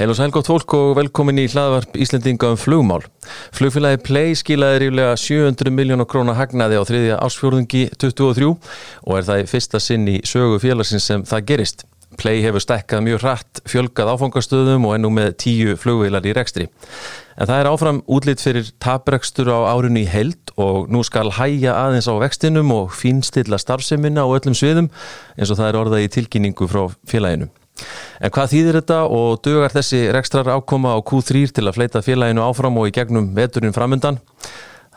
Heil og sæl gott fólk og velkomin í hlaðvarp Íslendinga um flugmál. Flugfélagi Play skilaði ríflega 700 miljónar krónar hagnaði á þriðja ásfjórðungi 23 og er það í fyrsta sinn í sögu félagsins sem það gerist. Play hefur stekkað mjög hratt, fjölgað áfangastöðum og ennú með tíu flugvélar í rekstri. En það er áfram útlitt fyrir taprekstur á árunni í held og nú skal hæja aðeins á vextinum og fínstilla starfseminna á öllum sviðum eins og það er orðað í tilkynningu frá félaginu. En hvað þýðir þetta og dögar þessi rekstrar ákoma á Q3 til að fleita félaginu áfram og í gegnum veturinn framundan?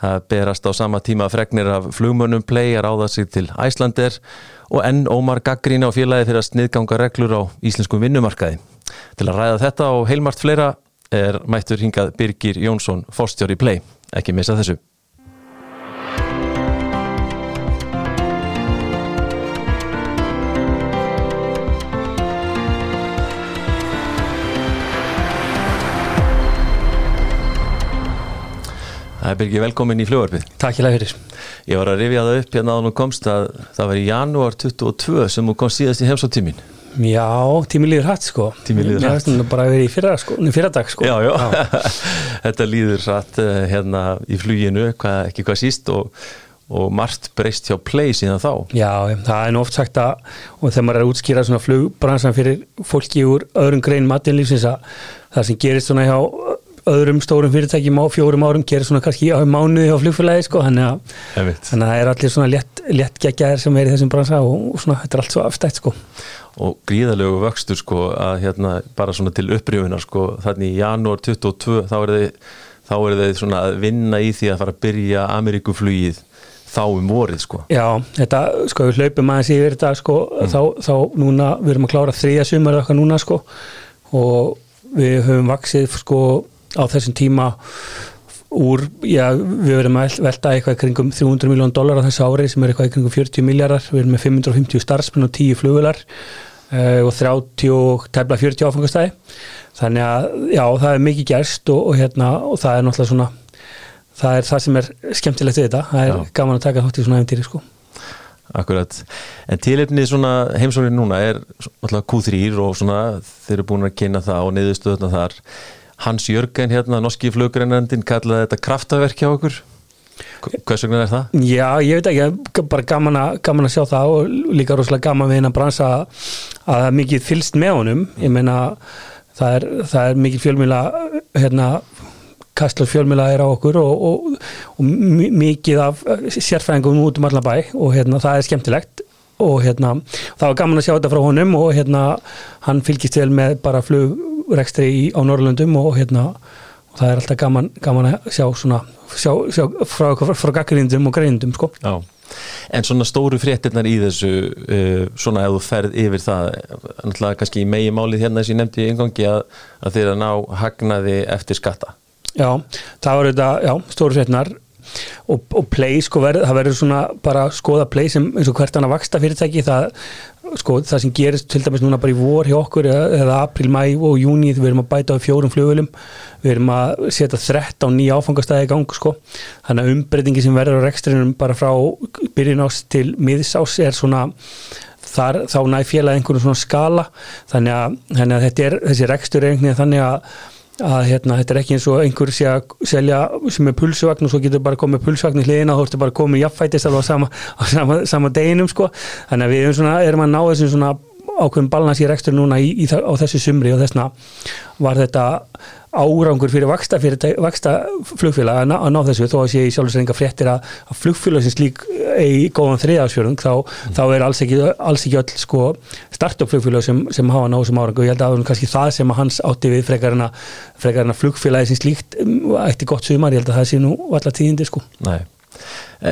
Það berast á sama tíma fregnir af flugmönnum play að ráða sig til Æslander og enn Ómar Gaggrín á félagi fyrir að sniðganga reglur á íslenskum vinnumarkaði. Til að ræða þetta og heilmart fleira er mættur hingað Birgir Jónsson, fórstjóri play. Ekki missa þessu. Það er Birgir velkomin í fljóarfið. Takk ég lega fyrir. Ég var að rifja það upp hérna á hún komst að það var í janúar 22 sem hún kom síðast í heimsóttímin. Já, tími líður hætt sko. Tími líður hratt. Mér finnst bara að vera í fyrra, sko, fyrra dag sko. Já, já, þetta líður satt hérna í fluginu, hvað, ekki hvað síst og, og margt breyst hjá play síðan þá. Já, það er nú oft sagt að, og þegar maður er að útskýra svona flugbransan fyrir fólki úr öðrum grein matinlífsins að það sem gerist svona hjá öðrum stórum fyrirtækjum á fjórum árum gerir svona kannski á mánuði á flugfélagi sko, þannig að, það er allir svona létt, geggjaðir sem er í þessum bransa og, og svona þetta er allt svo aftætt sko og gríðalögu vöxtur sko að hérna bara svona til upprýfunar sko þannig í janúar 22 þá er þeir þá er þeir svona að vinna í því að fara að byrja Ameríkuflugið þá um vorið sko. Já, þetta sko við hlaupum aðeins yfir þetta sko mm. þá, þá núna við erum að klára þriðja sumar eitthvað núna sko og við höfum vaksið sko á þessum tíma úr, já, við verðum að velta eitthvað kringum 300 miljón dólar á þessu ári sem er eitthvað kringum 40 miljardar við erum með 550 starfsmenn og 10 flugular uh, og 30 tefla 40 áfengastæði þannig að já, það er mikið gerst og, og hérna, og það er náttúrulega svona það er það sem er skemmtilegt við þetta. Það er já. gaman að taka þátt í svona efntýri sko. Akkurat, en tilefnið svona heimsóknir núna er alltaf Q3 og svona þeir eru búin að kynna það og niðurstöðna þar Hans Jörgen hérna, norski flugrennandin kallaði þetta kraftaverk hjá okkur. Hvers vegna er það? Já, ég veit ekki, bara gaman að, gaman að sjá það og líka rosalega gaman við hennar bransa að það er mikið fylst með honum. Ég meina, það er, það er mikið fjölmjöla hérna kastlar fjölmjöla er á okkur og, og, og mikið af sérfæðingum út um allar bæ og hérna það er skemmtilegt. Og hérna það var gaman að sjá þetta frá honum og hérna hann fylgist vel með bara flugrekstri á Norrlundum og hérna og það er alltaf gaman, gaman að sjá svona sjá, sjá frá, frá gaggrindum og greindum sko. Já, en svona stóru fréttinnar í þessu uh, svona ef þú ferð yfir það náttúrulega kannski í megi málið hérna að ég nefndi í engangi að, að þeirra ná hagnaði eftir skatta. Já, það var þetta, já, stóru fréttinnar og, og play sko verð, það verður svona bara skoða play sem eins og hvert annað vaksta fyrirtæki það, sko, það sem gerist til dæmis núna bara í vor hjá okkur eða, eða april, mæ og júni við erum að bæta á fjórum flugulum við erum að setja 13 nýja áfangastæði í gang sko, þannig að umbreytingi sem verður á rekstrinum bara frá byrjun ás til miðsás er svona þar, þá næ félagi einhvern svona skala. Þannig að, þannig að þetta er þessi rekstur þannig að að hérna, þetta er ekki eins og einhver sé að selja sem er pulsvagn og svo getur bara komið pulsvagn í hliðina og þú ertu bara komið jafnfætist á sama, sama, sama deginum sko. Þannig að við erum, svona, erum að ná þessum svona ákveðum balans í rekstur núna í, í, á þessu sumri og þessna var þetta árangur fyrir vaksta, vaksta flugfélag að ná þessu þó að sé í sjálfsveitinga fréttir að, að flugfélag sem slík í góðan þriðarsfjörðung þá, mm. þá er alls ekki, alls ekki öll sko, startup flugfélag sem, sem hafa náðu sem árangu og ég held að það er kannski það sem hans átti við frekarina, frekarina flugfélagi sem slíkt ætti gott sumar, ég held að það sé nú allar tíðindi sko. Nei,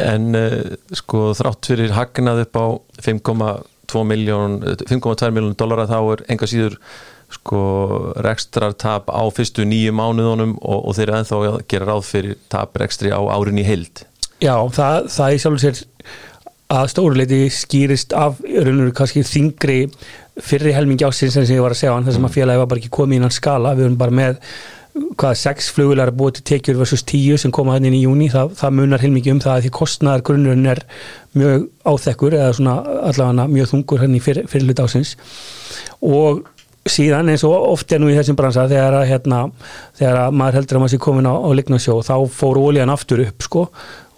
en uh, sko þrátt fyrir hagnað upp á 5,2 miljón 5,2 miljón dólara þá er enga síður sko rekstrartap á fyrstu nýju mánuðunum og, og þeir eru ennþá að gera ráð fyrir taprekstri á árin í heild Já, það, það er sjálfur sér að stóruleiti skýrist af raunveru kannski þingri fyrri helmingi ásins sem ég var að segja hann sem að félagi var bara ekki komið innan skala. Við erum bara með hvaða sex flugular búið til tekjur versus tíu sem koma hann inn í júni það, það munar heilmikið um það að því kostnæðar grunnurinn er mjög áþekkur eða svona allavega mjög þungur hann í fyr, fyrirlut ásins og síðan eins og oft er nú í þessum bransa þegar að, hérna, þegar að maður heldur að maður sé komin á, á lignarsjó þá fór ólíðan aftur upp sko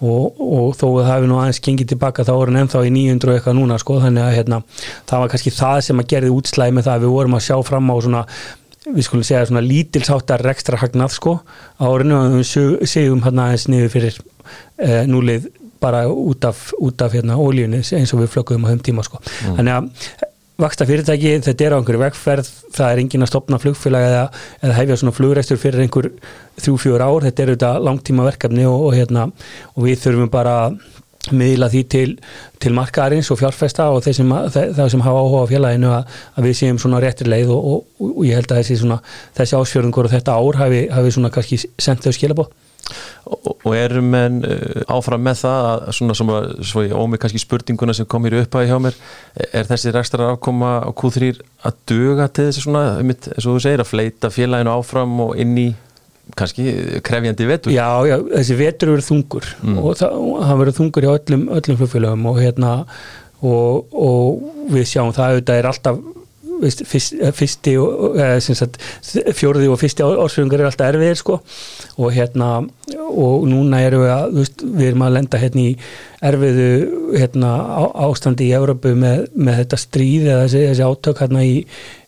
og, og þó að það hefði nú aðeins gengið tilbaka þá voru hann ennþá í 900 og eitthvað núna sko. Þannig að hérna, það var kannski það sem að gerði útslæði með það að við vorum að sjá fram á svona við skulum segja svona lítilsáttar ekstra hagnað sko á orðinu og við segjum hérna aðeins niður fyrir e, núlið bara út af, út af hérna ólíunni eins og við flökuðum á þeim tíma sko. Mm. þannig að vaksta fyrirtæki, þetta er á einhverju vegferð það er engin að stopna flugfélag eða, eða hefja svona flugreistur fyrir einhver þrjú-fjúur ár, þetta er auðvitað langtíma verkefni og, og, hérna, og við þurfum bara miðla því til, til markaðarins og fjárfesta og þeir sem, þeir sem hafa áhuga á félaginu að, að við séum svona réttir leið og, og ég held að þessi, svona, þessi ásfjörðungur og þetta ár hafi, hafi svona kannski sendt þau skilabóð og erum en uh, áfram með það að svona sem að, svo ég ómið kannski spurninguna sem kom hér upp að hjá mér er þessi rekstra afkoma á Q3 að duga til þessi svona, eins og þú segir að fleita félaginu áfram og inn í kannski krefjandi vetur Já, já, þessi vetur verður þungur mm. og það, verður þungur hjá öllum, öllum flugfélagum og hérna og, og við sjáum það auðvitað er alltaf fyrst, fyrsti og sagt, fjórði og fyrsti ársfjörðungar er alltaf erfiðir sko. Og hérna og núna erum við að veist, við erum að lenda hérna í erfiðu hérna ástandi í Európu með, með þetta stríð eða þessi, þessi átök hérna í,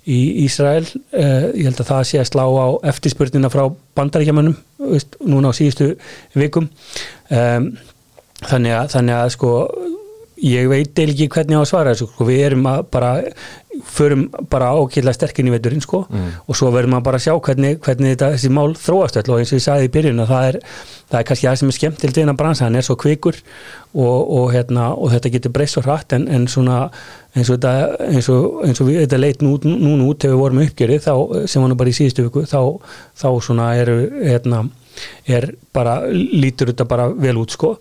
í Ísrael. Eh, ég held að það sé að slá á eftirspurnina frá bandaríkjamanum núna á síðustu vikum. Um, þannig að, þannig að sko ég veit ekki hvernig á að svara þessu sko. við erum að bara förum bara ákveðlega sterkinn í veiturinn sko mm. og svo verðum að bara sjá hvernig, hvernig þetta, þessi mál þróast öll og eins og ég sagði í byrjun að það er, það er kannski það sem er skemmt til þetta bransa, hann er svo kvikur og, og, hérna, og þetta getur breyst svo hratt en, en svona eins og þetta, eins og, eins og við, þetta leit nú, núna út þegar við vorum uppgjörið sem var nú bara í síðustu viku þá, þá svona eru hérna er bara, lítur þetta bara vel út sko,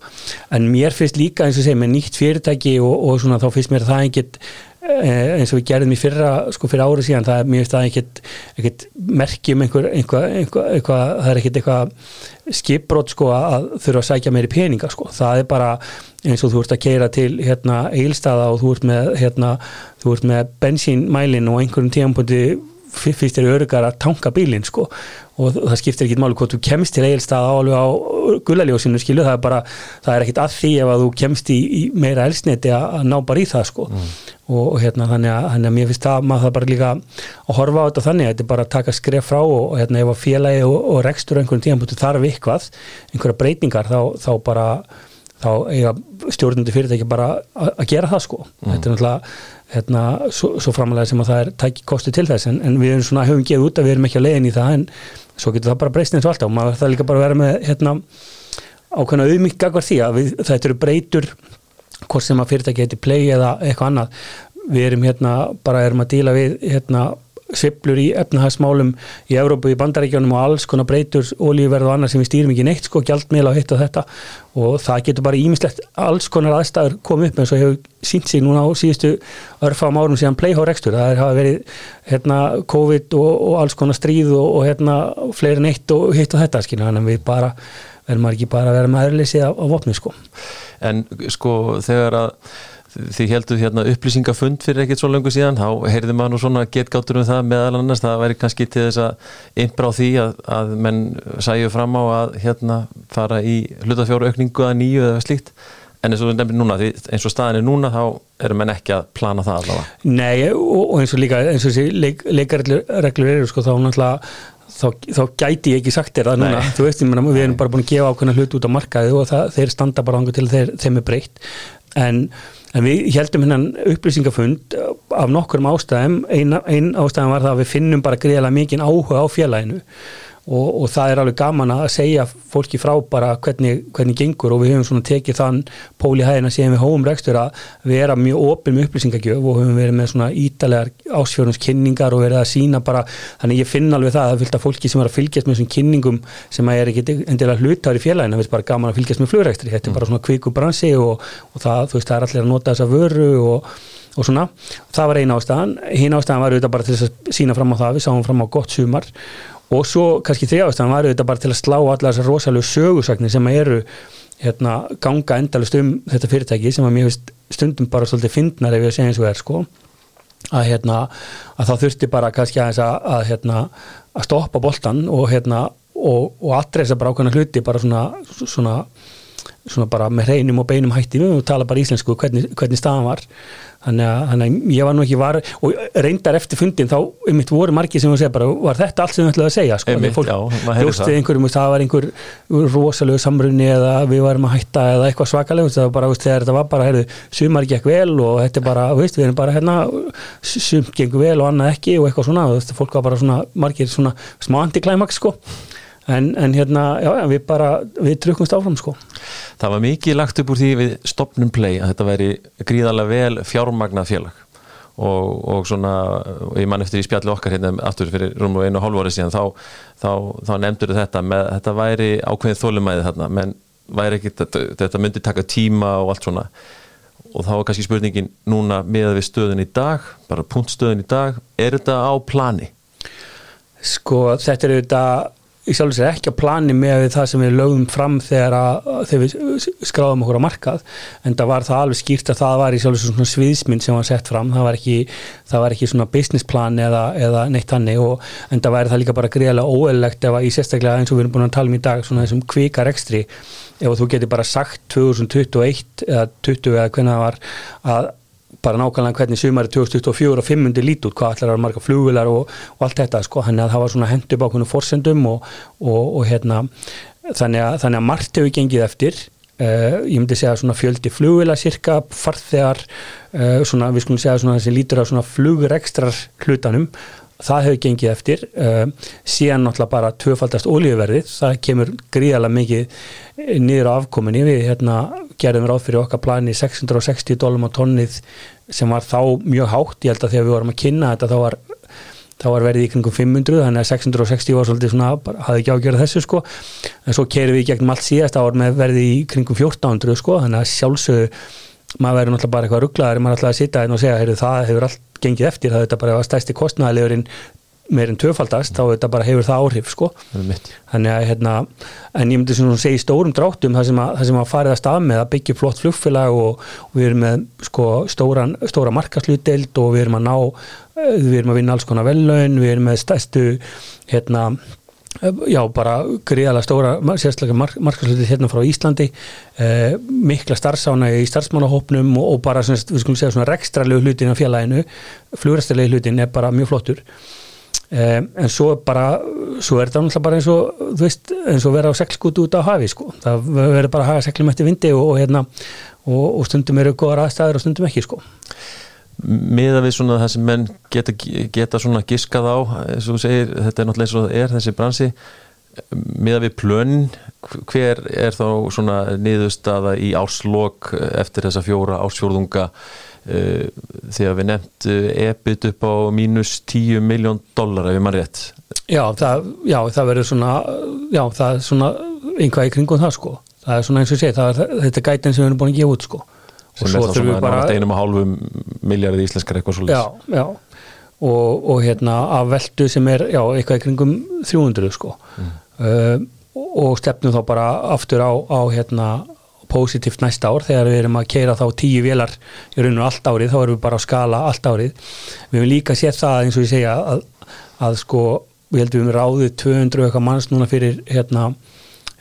en mér finnst líka eins og segja með nýtt fyrirtæki og, og svona þá finnst mér það ekkit eh, eins og við gerðum í fyrra, sko fyrir árið síðan það er mér finnst það ekkit, ekkit merkjum einhver, einhver, einhver, einhver það er ekkit eitthvað skipbrot sko að þurfa að sækja meiri peninga sko, það er bara eins og þú ert að keira til hérna eilstaða og þú ert með hérna, þú ert með bensínmælin og einhverjum tíampunkti fyrst er örgar að tanka bílinn sko og það skiptir ekki máli hvort þú kemst til eilstað áalveg á gullaljósinu skilu, það er bara, það er ekkit að því ef að þú kemst í, í meira elsniti að ná bara í það sko mm. og, og hérna þannig að, þannig að mér finnst það maður það bara líka að horfa á þetta þannig að þetta er bara að taka skref frá og, og hérna ef að félagi og, og rekstur einhvern tíðan búið þarf eitthvað, einhverja breytingar þá, þá bara þá eiga stjórnandi fyrirtæki bara að gera það sko, mm. þetta er náttúrulega hérna, svo, svo framalega sem að það er tæki kosti til þess en, en við svona höfum gefið út að við erum ekki að leiðin í það en svo getur það bara breyst eins og alltaf. Og maður það líka bara vera með hérna, ákveðna auðmygg akkar því að við, þetta eru breytur hvort sem að fyrirtæki heiti play eða eitthvað annað. Við erum hérna bara erum að díla við hérna sviplur í efnahagsmálum í Európu, í bandaríkjónum og alls konar breytur ólíuverð og annað sem við stýrum ekki neitt sko, gjaldmiðla og hitt og þetta og það getur bara ímislegt alls konar aðstæður komið upp eins og hefur sínt sig núna á síðustu örfam árum síðan playhórekstur, það hafa verið hérna COVID og, og alls konar stríð og, og hérna fleiri neitt og hitt og þetta skilja, þannig að við bara verðum ekki bara að vera með aðurleysi á vopni sko. En sko þegar að þið heldur hérna upplýsingafund fyrir ekkert svo lengur síðan, þá heyrði maður nú svona getgáttur um það meðal annars, það væri kannski til þess að innbrá því að, að menn sæju fram á að hérna fara í hlutafjóru aukningu að nýju eða slíkt, en eins og þú nefnir núna eins og staðin er núna, þá eru menn ekki að plana það allavega. Nei, og eins og líka eins og þessi leik, leikarreglur eru sko, þá náttúrulega Þá, þá gæti ég ekki sagt þér það núna Nei. þú veist, mena, við erum bara búin að gefa ákveðna hlut út á markaði og það, þeir standa bara ángur til þeir, þeim er breytt en En við heldum hennan upplýsingafund af nokkurum ástæðum, einn ein ástæðum var það að við finnum bara greiðilega mikið áhuga á félaginu og, og það er alveg gaman að segja fólki frá bara hvernig, hvernig gengur og við höfum svona tekið þann pól í hæðina sem við hóum rekstur að erum mjög opið með upplýsingagjöf og höfum verið með svona ítalegar ásfjörnumskynningar og verið að sína bara, þannig ég finn alveg það að fylgta fólki sem er að fylgjast með þessum kynningum sem að er ekki endilega hlutar í félagina, það er bara gaman að fylgjast með flugrekstri, þetta er bara svona kviku bransi og, og það, veist, það er allir að nota þessa vöru og og svona, það var eina ástæðan. Hinn ástæðan var auðvitað bara til að sína fram á það. Við sáum fram á gott sumar og svo kannski þrjáðastan var þetta bara til að slá allar þessar rosalega sögursagnir sem eru hérna, ganga endalust um þetta fyrirtæki sem að mér finnst stundum bara svolítið fyndnar ef ég segja eins og er sko. Að, hérna, að þá þurfti bara kannski að, að, hérna, að stoppa boltan og, hérna, og, og aðreisa bara ákveðna hluti bara svona, svona, svona bara með hreinum og beinum hætti. Við tala bara íslensku hvernig, hvernig staðan var þannig að, þannig að ég var nú ekki var og reyndar eftir fundin þá um mitt voru margir sem að segja bara var þetta allt sem við ætlaði að segja? Sko, Einmitt, fólk við einhverjum, það var einhver rosalegu samrunni eða við varum að hætta eða eitthvað svakaleg það var bara, veist, þegar þetta var bara, heyrðu, sumar gekk vel og þetta er bara, veist, við erum bara hérna sumt gengur vel og annað ekki og eitthvað svona, veist, fólk var bara svona, margir svona smá antiklæmaks sko en, en hérna, já, við bara við trukkumst áfram sko. Það var mikið lagt upp úr því við stopnum play að þetta væri gríðarlega vel fjármagnað félag. Og, og svona, ég man eftir í spjalli okkar hérna aftur fyrir rúm og einu og hálf ári síðan þá, þá, þá nefndur þetta með þetta væri ákveðin þólumæði þarna menn væri ekki, þetta, þetta myndi taka tíma og allt svona. Og þá er kannski spurningin núna með við stöðun í dag, bara punktstöðun í dag er þetta á plani? Sko þetta er auðvitað í sjálf sér ekki á plani með það sem við lögum fram þegar, að, þegar við skráðum okkur á markað en það var það alveg skýrt að það var í sjálf sér svona sviðsmynd sem var sett fram. Það var ekki, það var ekki svona business plan eða, eða neitt hannig og en það væri það líka bara greiðlega óeðlegt ef að í sérstaklega eins og við erum búin að tala um í dag svona þessum kvikar ekstri ef þú getur bara sagt 2021 eða 20 eða hvernig það var að bara nákvæmlega hvernig sumari 2024 og 500 lít út, hvað ætlar að marga flugvilar og, og allt þetta, sko, þannig að það var svona hendu bákunum forsendum og, og, og hérna, þannig að, þannig að margt hefur gengið eftir. Uh, ég myndi segja svona fjöldi flugvila cirka, farþegar uh, svona, við skulum segja svona þessi lítur af svona flugrekstrar hlutanum það hefur gengið eftir. Uh, síðan náttúrulega bara tvöfaldast ólíuverðið, það kemur gríðarlega mikið niður á afkominni við hérna gerðum ráð fyrir okkar plani 660 dólum á tonnið sem var þá mjög hátt, ég held að þegar við vorum að kynna þetta þá var, þá var verið í kringum 500 þannig að 660 var svolítið svona hafði ekki ágjörð þessu sko. En svo kerum við gegnum allt síðast ár með verið í kringum 1400 sko. Þannig að sjálfsögðu maður verður náttúrulega bara eitthvað rugglaður maður ætlaði að sitja inn og segja heyrðu, það hefur allt gengið eftir það þetta bara stæsti kostnæðilegurinn meirinn tvöfaldast þá þetta bara hefur það áhrif sko. Þannig að hérna en ég myndi svona segja í stórum dráttum það sem að, það sem að farið að stað með að byggja flott flugfélag og, og við erum með sko stóran, stóra markaslutdeild og við erum að ná við erum að vinna alls konar vellaun við erum með stæstu hérna já, bara gríðalega stóra sérstaklega mark, markaslutið hérna frá Íslandi. Eh, mikla starfsána í starfsmánahópnum og, og bara svona, við skulum segja svona rekstralegu hlutin af félaginu. Flugrestalegu hlutin er bara mjög flottur. Eh, en svo bara svo er þetta náttúrulega bara eins og þú veist, eins og vera á seglskútu út á hafi sko. það verður bara að hafa seglum eftir vindi og, og hérna, og stundum eru góðar aðstæður og stundum ekki sko miða við svona það sem menn geta, geta svona giskað á eins og þú segir, þetta er náttúrulega eins og það er þessi bransi. Miða við plönn hver er þá svona niðurstaða í áslokk eftir þessa fjóra ásfjórðunga uh, þegar við nefnt uh, ebit upp á mínus 10 miljón dólar ef ég mann rétt. Já, það, það verður svona já, það er svona einhvað í kringum það sko, það er svona eins og sé það er, þetta gætin sem við erum búin að gefa út sko sem er þá svona bara... einum og hálfum miljardið íslenskar eitthvað svo Já, já. Og, og hérna af veldu sem er já, eitthvað í kringum 300 sko. Mm. uh, og stefnum þá bara aftur á, á hérna positíft næsta ár. Þegar við erum að keira þá tíu vélar í rauninu allt árið, þá erum við bara að skala allt árið. Við hefum líka séð það eins og ég segja að, að sko við heldum við ráðið 200 eitthvað manns núna fyrir hérna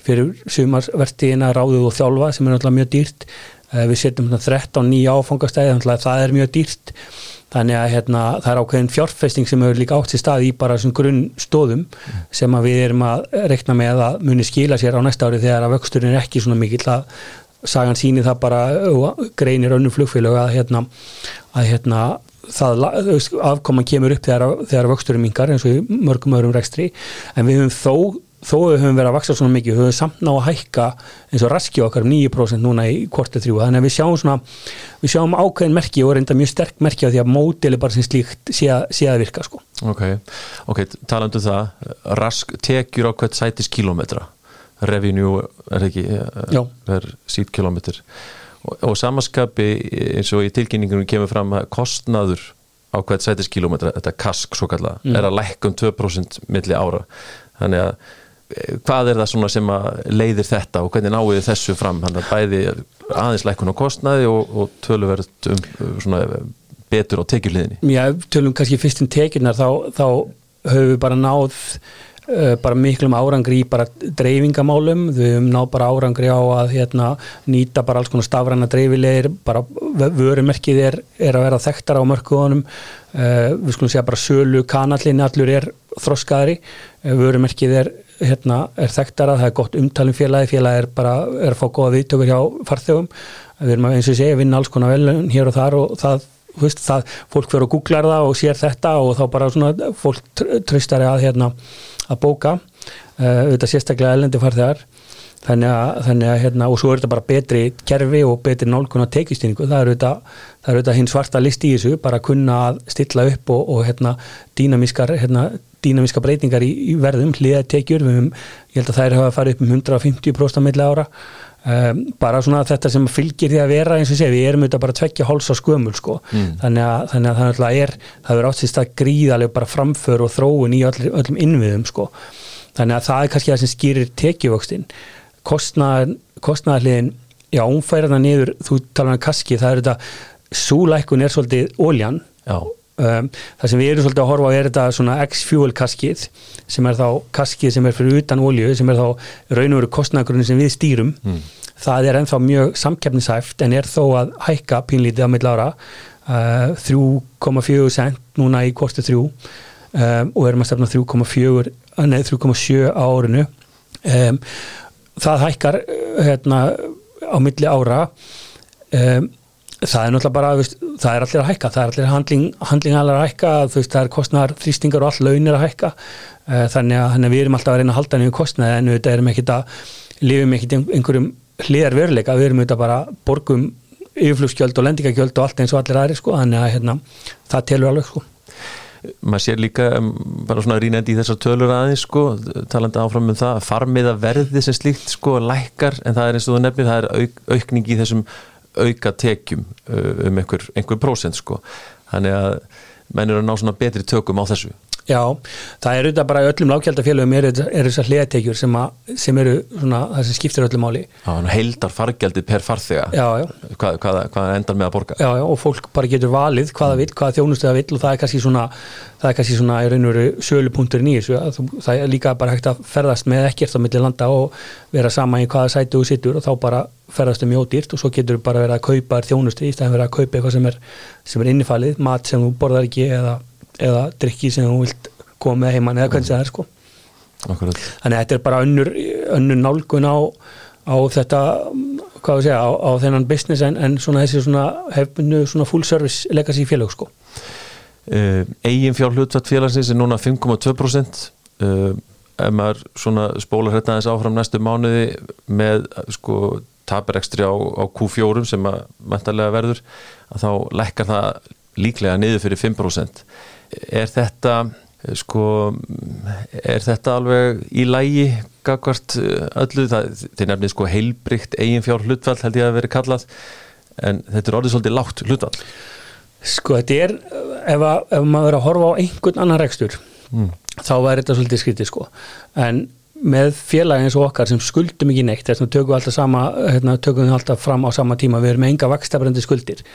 fyrir sumarsvertíðina ráðið og þjálfa sem er náttúrulega mjög dýrt við setjum 13 nýja áfangastæði það er mjög dýrt þannig að hérna, það er ákveðin fjárfesting sem hefur líka átt sér stað í bara grunn stóðum mm. sem við erum að rekna með að muni skila sér á næsta ári þegar að vöxturinn er ekki svona mikill að sagan síni það bara greinir önnum flugfélag að hérna, að hérna það afkoman kemur upp þegar, þegar vöxturinn mingar eins og mörgum öðrum rekstri en við höfum þó þó við höfum verið að vaksa svona mikið, við höfum samt ná að hækka eins og raski okkar um 9% núna í kvortu þrjú, þannig að við sjáum svona við sjáum ákveðin merki og reynda mjög sterk merki á því að módeli bara sem slíkt sé sé að virka sko. Ok, ok, talandu um það rask tekjur á hvert sætis kilometra revenue er ekki Já. er sít kilometr og, og samaskapi eins og í tilkynningunum kemur fram að kostnaður á hvert sætis kilometra, þetta kask svo kalla, mm. er að lækka um 2% milli ára, þannig að hvað er það svona sem að leiðir þetta og hvernig náðu þið þessu fram? Hann er bæði aðeins lækkun á kostnaði og, og töluverð um svona betur á tekjuliðinni? Já, tölum kannski fyrst um tekjurnar þá, þá höfum við bara náð uh, bara miklum árangri í bara dreifingamálum, við höfum náð bara árangri á að hérna, nýta bara alls konar stafræna dreifilegir, bara vörumerkið er, er að vera þekktar á mörkuðunum. Uh, við skulum segja bara sölu kanallin allur er þroskaðri. Uh, vörumerkið er hérna, er þekktara, það er gott umtalum félagi félagi er bara, er að fá góða viðtökur hjá farþjóðum, við erum að eins og segja vinna alls konar vel hér og þar og það Veist, það, fólk fyrir að googla það og sér þetta og þá bara svona fólk tröstari að, hérna, að bóka uh, auðvitað sérstaklega elendi farþegar. Þannig að, þannig að hérna, og svo er þetta bara betri kerfi og betri nálgun á tekistýningu, það er auðvitað, það er auðvitað hinn svarta list í þessu, bara að kunna að stilla upp og, og hérna, dýnamískar hérna, dýnamíska breytingar í, í verðum, hliða tekjur, við höfum ég held að þær hafa farið upp um 150% milli ára. Um, bara svona þetta sem fylgir því að vera eins og sé, við erum auðvitað bara tvekja háls á skömmul sko, mm. þannig að þannig að það er, það er áttist að gríðarlega bara framför og þróun í öll, öllum innviðum sko, þannig að það er kannski það sem skýrir tekjuvöxtin kostnæðarliðin já, umfæraða niður, þú talar um kaski það er þetta, súlækun er svolítið óljan um, það sem við erum svolítið að horfa á er þetta svona X-fuel kaskið sem er þá kaskið sem er fyrir utan ólju sem er þá raun og veru kostnæðargrunni sem við stýrum. Mm. það er ennþá mjög samkeppnisæft en er þó að hækka pínlítið á millára uh, 3,4 cent núna í kostu 3 um, og erum að stefna 3,4 nei 3,7 á árinu. Um, það hækkar hérna á milli ára. Um, það er náttúrulega bara, veist, það er allir að hækka það er allir handling, handling allir að hækka veist, það er kostnar, þrýstingar og all launir að hækka. Uh, þannig, að, þannig að við erum alltaf að reyna að halda nefnum kostnaði en við erum ekkit að lifum ekkit einhverjum hliðar veruleika við erum auðvitað bara borgum yfirflugskjöld og lendingakjöld og allt eins og allir aðri sko, þannig að hérna, það telur alveg sko. Maður sér líka um, bara svona rínandi í þessar tölur aðeins sko, talandi áfram um það farmiða verði sem slíkt sko lækkar en það er eins og þú nefnir, það er auk, aukning í þessum auka tekjum uh, um einhver, einhver prósent sko. Þannig að menn eru að ná svona betri tökum á þessu Já, það er auðvitað bara öllum lágkjaldafélögum er, er þessar hliðatekjur sem, sem eru svona það sem skiptir öllum máli. Já, heildar fargjaldið per farþega. Já, já. Hvað, hvað, hvað endar með að borga? Já, já, og fólk bara getur valið hvaða vill, hvaða þjónustuða vill og það er kannski svona það er kannski svona í raun og veru sölupunkturinn í þessu. Það er líka bara hægt að ferðast með ekkert á milli landa og vera sama í hvaða sætu þú sittur og þá bara ferðast um mjódýrt og svo getur bara verið að kaupa þjónustu í stæðan verið að kaupa eitthvað sem er, sem er eða drikki sem þú vilt koma með heimann eða hvernig það er sko. Akkurat. þannig að þetta er bara önnur, önnur nálgun á, á þetta hvað við segja, á, á þennan business en, en svona þessi svona hefnu svona full service legacy félag sko. Egin fjár hlutvært félagsins er núna 5,2% uh, ef maður svona spólar hérna þess áfram næstu mánuði með sko taperekstri á, á Q4 sem að verður að þá lekkar það líklega niður fyrir 5% er þetta sko er þetta alveg í lægi gagvart eh, öllu? Það, þeir nefnir sko heilbrygt eigin fjár hlutfall held ég að veri kallað en þetta er orðið svolítið lágt hlutfall. Sko þetta er ef, að, ef maður verður að horfa á einhvern annan rekstur mm. þá verður þetta svolítið skritið sko. En með félagi eins og okkar sem skuldum ekki neitt þess að tökum við alltaf, sama, hérna, tökum við alltaf fram á sama tíma, við erum með enga vakstafrændi skuldir,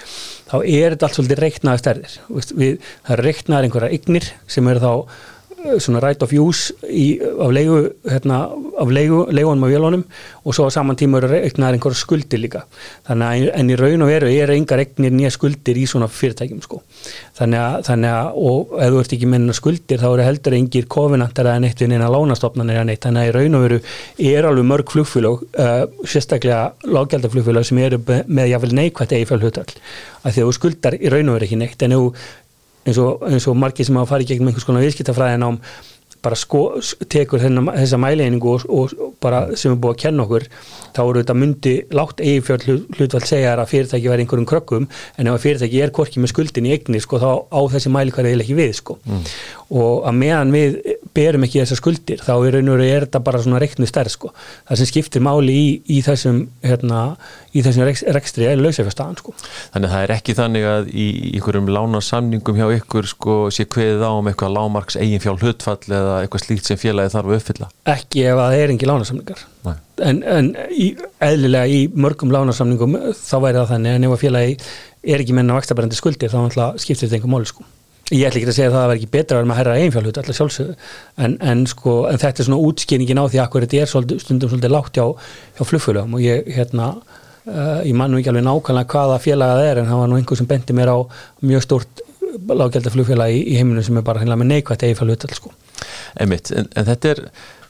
þá er þetta allt svolítið reiknaði stærðir, við, það reiknaðar einhverja ygnir sem eru þá svona right of use í, af leigu, hérna, af leigu leigunum og vélunum og svo á saman tíma eru reiknaðar einhverja skuldir líka. Þannig að en í raun og veru er engar reiknir nýja skuldir í svona fyrirtækjum sko. Þannig að, þannig að og ef þú ert ekki menna skuldir þá eru heldur engir kofinantar eða neitt við neina lánastofnanir eða neitt. Þannig að í raun og veru er alveg mörg flugfélag uh, sérstaklega lágjaldaflugfélag sem eru með jáfnvel neikvægt eigi fjál hlutvall að því að þú skuldar í raun og veru ekki neitt. En ef eins og, eins og margir sem hafa farið gegn einhvers konar viðskiptafræðin ám bara sko, tekur þennan, þessa mæleiningu og, og, og bara sem er búið að kenna okkur þá eru þetta myndi látt eigifjörð hlutvall segja að fyrirtæki verði einhverjum krökkum en ef fyrirtæki er korkið með skuldin í eigni sko þá á þessi mælikværi eða ekki við sko mm. og að meðan við berum ekki þessar skuldir þá er, er þetta bara svona reiknu stærð sko. það sem skiptir máli í, í þessum hérna, í þessum rekstri er lausafjárstaðan sko. Þannig að það er ekki þannig að í einhverjum lánasamningum hjá ykkur sko, sé kveðið á um eitthvað lámarks eigin fjál hlutfall eða eitthvað slíkt sem félagi þarf að uppfylla Ekki ef það er engi lánasamningar en, en í, eðlilega í mörgum lánasamningum þá væri það þannig en ef félagi er ekki menna vakstabærandi skuldir þá skiptir þetta einhver máli sko Ég ætla ekki að segja að það var ekki betra að vera með að herra einfjálfut, alltaf sjálfsögðu, en, en, sko, en þetta er svona útskýringin á því að þetta er svolítið, stundum svolítið lágt hjá, hjá flugfélagum og ég, hérna, uh, ég mann nú ekki alveg nákvæmlega hvaða félagað er en það var nú einhver sem bendi mér á mjög stort lágjaldar flugfélag í, í heiminu sem er bara með neikvægt einfjálfut. Sko. Einmitt, en, en þetta er,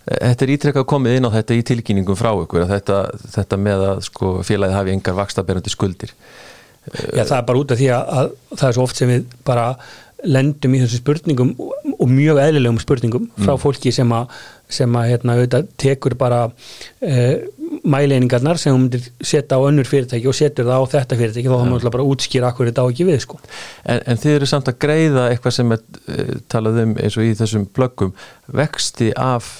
þetta er ítrekkað komið inn á þetta í tilkynningum frá ykkur, þetta, þetta með að sko, félagið hafi engar vakstabærandi skuldir. Já, það er bara út af því að, að það er svo oft sem við bara lendum í þessu spurningum og mjög eðlilegum spurningum frá mm. fólki sem að, sem að hérna, auðvitað, tekur bara eh, mæleiningarnar sem hún myndir setja á önnur fyrirtæki og setur það á þetta fyrirtæki þá þá múið bara útskýra akkur þetta á ekki við sko. en, en þið eru samt að greiða eitthvað sem er uh, talað um eins og í þessum blöggum vexti af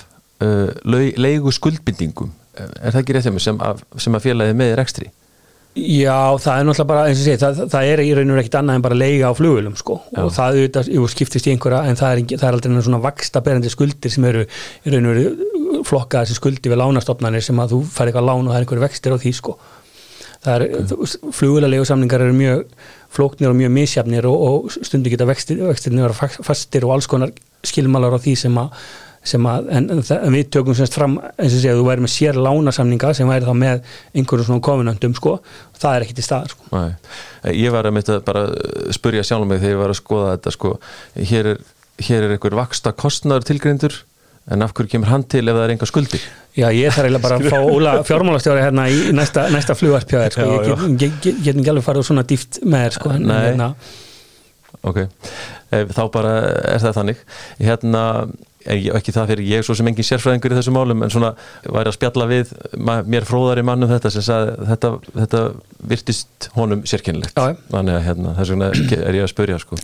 uh, leigu skuldbindingum er það ekki rétt sem að, að félagið með er ekstri? Já, það er náttúrulega bara, eins og sé, það, það er í raun og ekkert annað en bara leiga á flugulum sko Já. og það auðvitað, jú, skiptist í einhverja en það er, það er aldrei svona vaksta berandi skuldir sem eru í raun og veru flokkaði sem skuldi við lánastofnarnir sem að þú fær eitthvað lán og það er einhverju vextir á því sko það er, okay. flugulegu samlingar eru mjög flóknir og mjög misjafnir og, og stundu geta vextir, vextirni vera fastir og alls konar skilmálar á því sem að Að, en, en við tökum semst fram eins og segja þú væri með sér lánasamninga sem væri þá með einhverjum svona kofinandum sko, það er ekkit í staðar sko. Ég var að mynda bara spurja sjálf mig þegar ég var að skoða þetta sko, hér er, hér er einhver vaksta kostnæður tilgrindur en af hverju kemur hann til ef það er enga skuldi Já ég þarf eiginlega bara að fá Óla fjármálastjóri hérna í næsta, næsta flugvarpjáðir sko. ég get, ekki alveg farið svona dýft með þér sko, en, hérna. Ok, þá bara er það þannig. Hérna ekki það fyrir ég svo sem engin sérfræðingur í þessu málum en svona væri að spjalla við mér fróðari mannum þetta sem sagði þetta, þetta virtist honum sérkynlegt þannig að hérna, þess vegna er ég að spörja sko.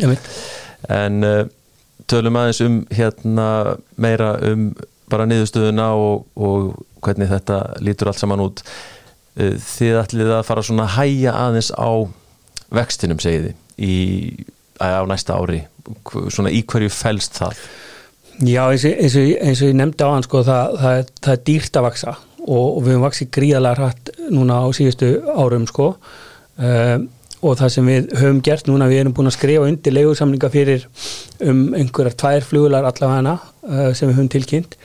en uh, tölum aðeins um hérna meira um bara niðurstöðuna og, og hvernig þetta lítur allt saman út. Uh, þið ætlið að fara svona að hæja aðeins á vextinum segiði í, á næsta ári. Svona í hverju fælst það Já, eins og, eins og, eins og ég nefndi á hann sko, það, það, það er dýrt að vaksa og, og við höfum vaksið gríðalega hrætt núna á síðustu árum sko. Um, og það sem við höfum gert núna, við erum búin að skrifa undir leigusamlinga fyrir um einhverjar tvær flugular allavega uh, sem við höfum tilkynnt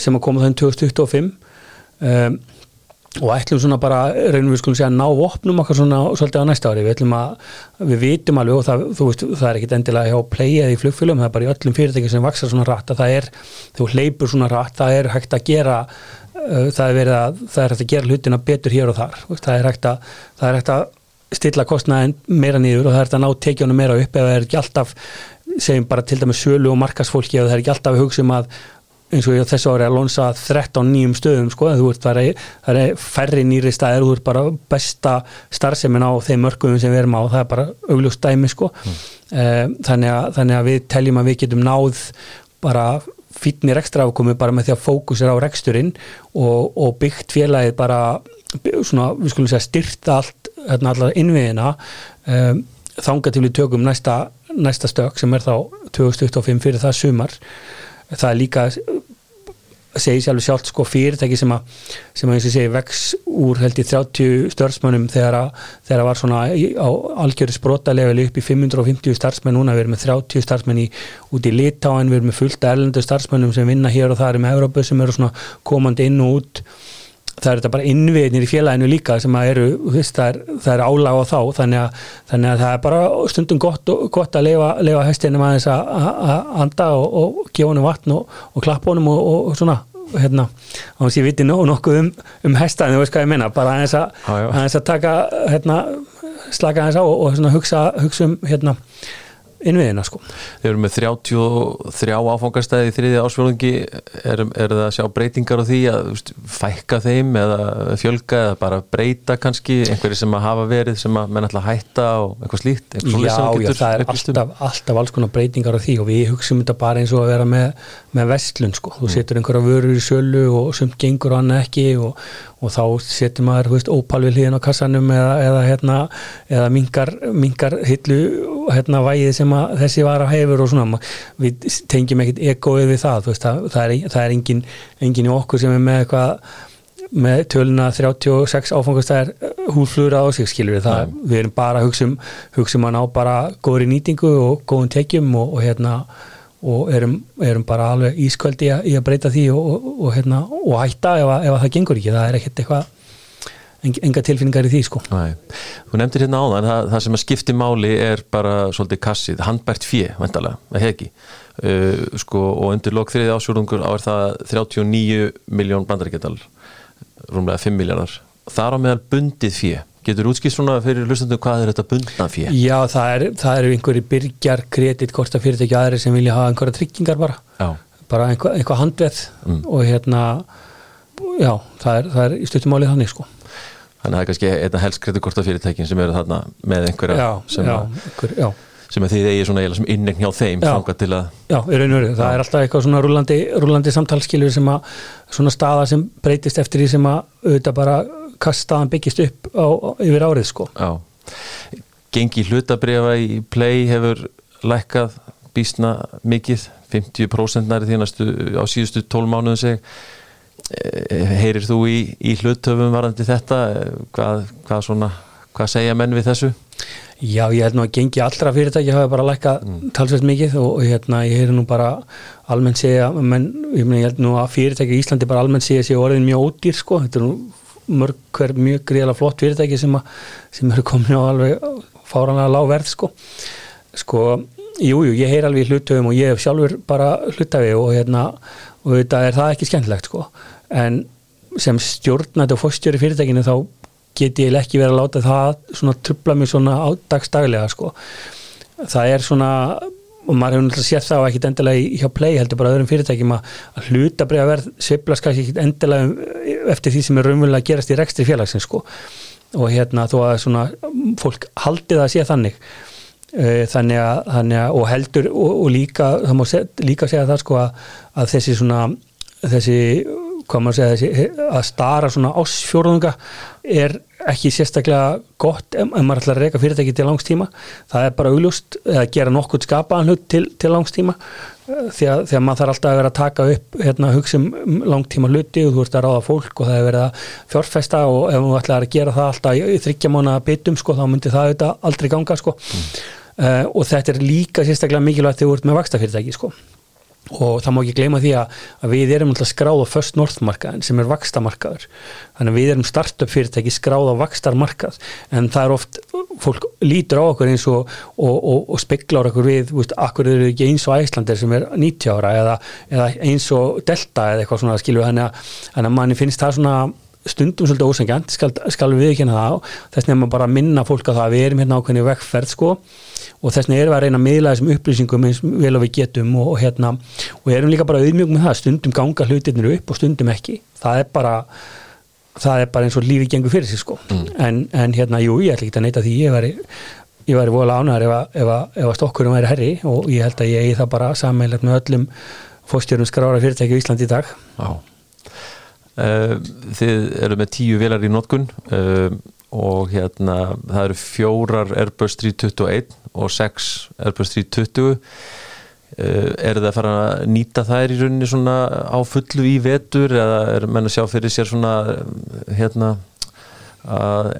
sem að koma þann 2025 um, og ætlum svona bara, reynum við skulum segja ná opnum okkar svona svolítið á næsta ári við ætlum að, við vitum alveg og það, veist, það er ekkit endilega hjá eða í flugfylgum það er bara í öllum fyrirtækjum sem vaksar svona rætt að það er, þú hleypur svona rætt það er hægt að gera uh, það er verið að, það er hægt að gera hlutina betur hér og þar, það er hægt að það er hægt að stilla kostnaðin meira nýður og það er hægt að ná tekjónu meira upp eða það er ekki alltaf, segjum bara til dæmis sölu og markasfólki eða það er ekki alltaf að hugsa um að eins og þessu ári að lonsa 13 nýjum stöðum sko, þú ert það er, það er færri nýri staðir, þú ert bara besta starfsemin á þeim mörgum sem við erum á, það er bara augljóst dæmi sko mm. þannig, að, þannig að við teljum að við getum náð bara fítnir ekstra afkomi bara með því að fókusir á reksturinn og, og byggt félagið bara svona, við skulum segja styrta allt, hérna allar innviðina um, þánga til við tökum næsta, næsta stök sem er þá 2025 fyrir það sumar það er líka segi sjálfur sjálft sko fyrirtæki sem að sem að eins og segi vex úr held í 30 störfsmönnum þegar að þegar að var svona á algjörðu sprótaleveli upp í 550 starfsmenn. Núna við erum með 30 starfsmenn í út í Litáin við erum með fullt erlendu starfsmennum sem vinna hér og það er með Európa sem eru svona komandi inn og út það er þetta bara innviðnir í félaginu líka sem að eru, veist, það, er, það er álag á þá þannig að, þannig að það er bara stundum gott, gott að leifa, hestinum aðeins að anda og, og gefa honum vatn og, og klappa honum og, og svona hérna, á þess að ég viti nokkuð um, um hestaðinu, þú veist hvað ég menna bara aðeins að, aðeins að taka hérna, slaka aðeins á og hugsa, hugsa um hérna innviðina sko. Þeir eru með 33 áfangastæði í þriði ásfjörðungi er, er það að sjá breytingar á því að veist, fækka þeim eða fjölga eða bara breyta kannski? Einhverju sem að hafa verið sem að menn alltaf hætta og eitthvað slíkt? Já, já, það er alltaf, alltaf alls konar breytingar á því og við hugsaum þetta bara eins og að vera með, með vestlun sko, þú mm. setur einhverja vörur í sölu og sumt gengur og annað ekki og, og þá setur maður veist, ópal við hlýðin á kassanum eða, eða, hérna, eða mingar, mingar hillu hérna, vægið sem þessi var að hefur og svona, við tengjum ekkit egoið við það, veist, það, það er, það er engin, engin í okkur sem er með eitthvað með töluna 36 áfangastæðar húflur á sig skilur við það, við erum bara að hugsa um hugsa um að ná bara góðri nýtingu og góðum tekjum og, og hérna og erum, erum bara alveg ísköldi í að breyta því og, og, og, hérna, og hætta ef, ef það gengur ekki, það er ekkert eitthvað enga tilfinningar í því sko Nei. Þú nefndir hérna á það, það, sem að skipti máli er bara svolítið kassið, handbært fjö, vendalega, það ekki uh, sko, og undir lok þriði ásjórungur á er það 39 miljón bandaríkjadal rúmlega 5 miljardar, þar á meðal bundið fjö Getur útskýrt svona fyrir hlustandum hvað er þetta bundna fyrir? Já, það eru er einhverju byrjar, kredit, korta fyrirtæki aðri sem vilja hafa einhverja tryggingar bara já. bara einhvað, einhvað handveð mm. og hérna já, það er, það er í stuttumálið þannig sko Þannig að það er kannski einna helst kreditkorta fyrirtækin sem eru þarna með einhverja já, sem, já, einhver, já. sem að þið eigi svona eiginlega sem innegn hjá þeim Já, já veru, það er alltaf eitthvað svona rúlandi, rúlandi samtalskilur sem að svona staða sem breytist eftir því sem að auðvitað bara kastaðan byggist upp á, yfir árið sko. Já, gengi hlutabriða í play hefur lækkað bísna mikið 50% næri því næstu á síðustu 12 mánuðum seg heyrir þú í, í hlutöfum varandi þetta hvað, hvað, svona, hvað segja menn við þessu? Já, ég held nú að gengi allra fyrirtæki hafa bara lækkað mm. talsveit mikið og, og hérna ég heyri nú bara almennt segja, menn, ég, meni, ég held nú að fyrirtæki í Íslandi bara almennt segja sér orðin mjög ódýr sko, þetta er nú mörg hver mjög gríðala flott fyrirtæki sem, að, sem eru komin á alveg fáranlega lág verð sko sko, jújú, jú, ég heyr alveg í hlutöfum og ég hef sjálfur bara hlutafi og hérna, og þetta er það ekki skemmtilegt sko, en sem stjórnætti og fórstjóri fyrirtækinu þá get ég ekki verið að láta það svona trubla mig svona á dagstaglega sko. Það er svona og maður hefur náttúrulega séð það og ekkit endilega hjá play heldur bara öðrum fyrirtækjum að hluta bregða verð sviplas kannski ekkit endilega eftir því sem er raunverulega að gerast í rekstri félagsins sko. Og hérna þó að svona fólk haldi það að sé þannig eh, þannig að, þannig að og heldur og, og líka, það má líka segja það sko að, að þessi svona þessi, hvað maður segja að stara svona ásfjórðunga er ekki sérstaklega gott ef maður ætlar að reyka fyrirtæki til langstíma það er bara augljóst að gera nokkuð skapaðan hlut til, til langstíma eh, því að, því að maður þarf alltaf að vera að taka upp hérna hugsim um langtíma hluti og þú ert að ráða fólk og það er verið að fjárfesta og ef maður ætlar að gera það alltaf í þryggja mánu að bitum sko þá myndir það auðvitað aldrei ganga sko. Mm. uh, og þetta er líka sérstaklega mikilvægt þegar þú ert með vaksta fyrirtæki sko og það má ekki gleyma því að, að við erum alltaf skráð á First North markaðin sem er vakstamarkaður þannig að við erum startup fyrirtæki skráð á vakstarmarkað en það er oft, fólk lítur á okkur eins og, og, og, og speklar okkur við, veist, akkur eru ekki eins og Æslandir sem er 90 ára? Eða, eða eins og Delta eða eitthvað svona skilju þannig að manni finnst það svona stundum svolítið ósengjant, skal, skal við ekki hérna það þess nefnum bara að minna fólk á það að við erum hérna ákveðinu vekkferð sko. Og þess vegna erum við að reyna að miðla þessum upplýsingum eins vel og við getum og, og hérna. Og erum líka bara auðmjög með það stundum ganga hlutirnir upp og stundum ekki. Það er bara, það er bara eins og lífi gengur fyrir sig sko. Mm. en, en hérna, jú, ég ætla ekki að neyta því. Ég væri, ég væri vola ánæður ef, ef, ef að stokkurum væri herri og ég held að ég Þið eru með tíu velar í notkun uh, og hérna það eru fjórar Airbus 321 og 6 Airbus 320 er það að fara að nýta þær í rauninni svona á fullu í vetur eða er menn að sjá fyrir sér svona hérna að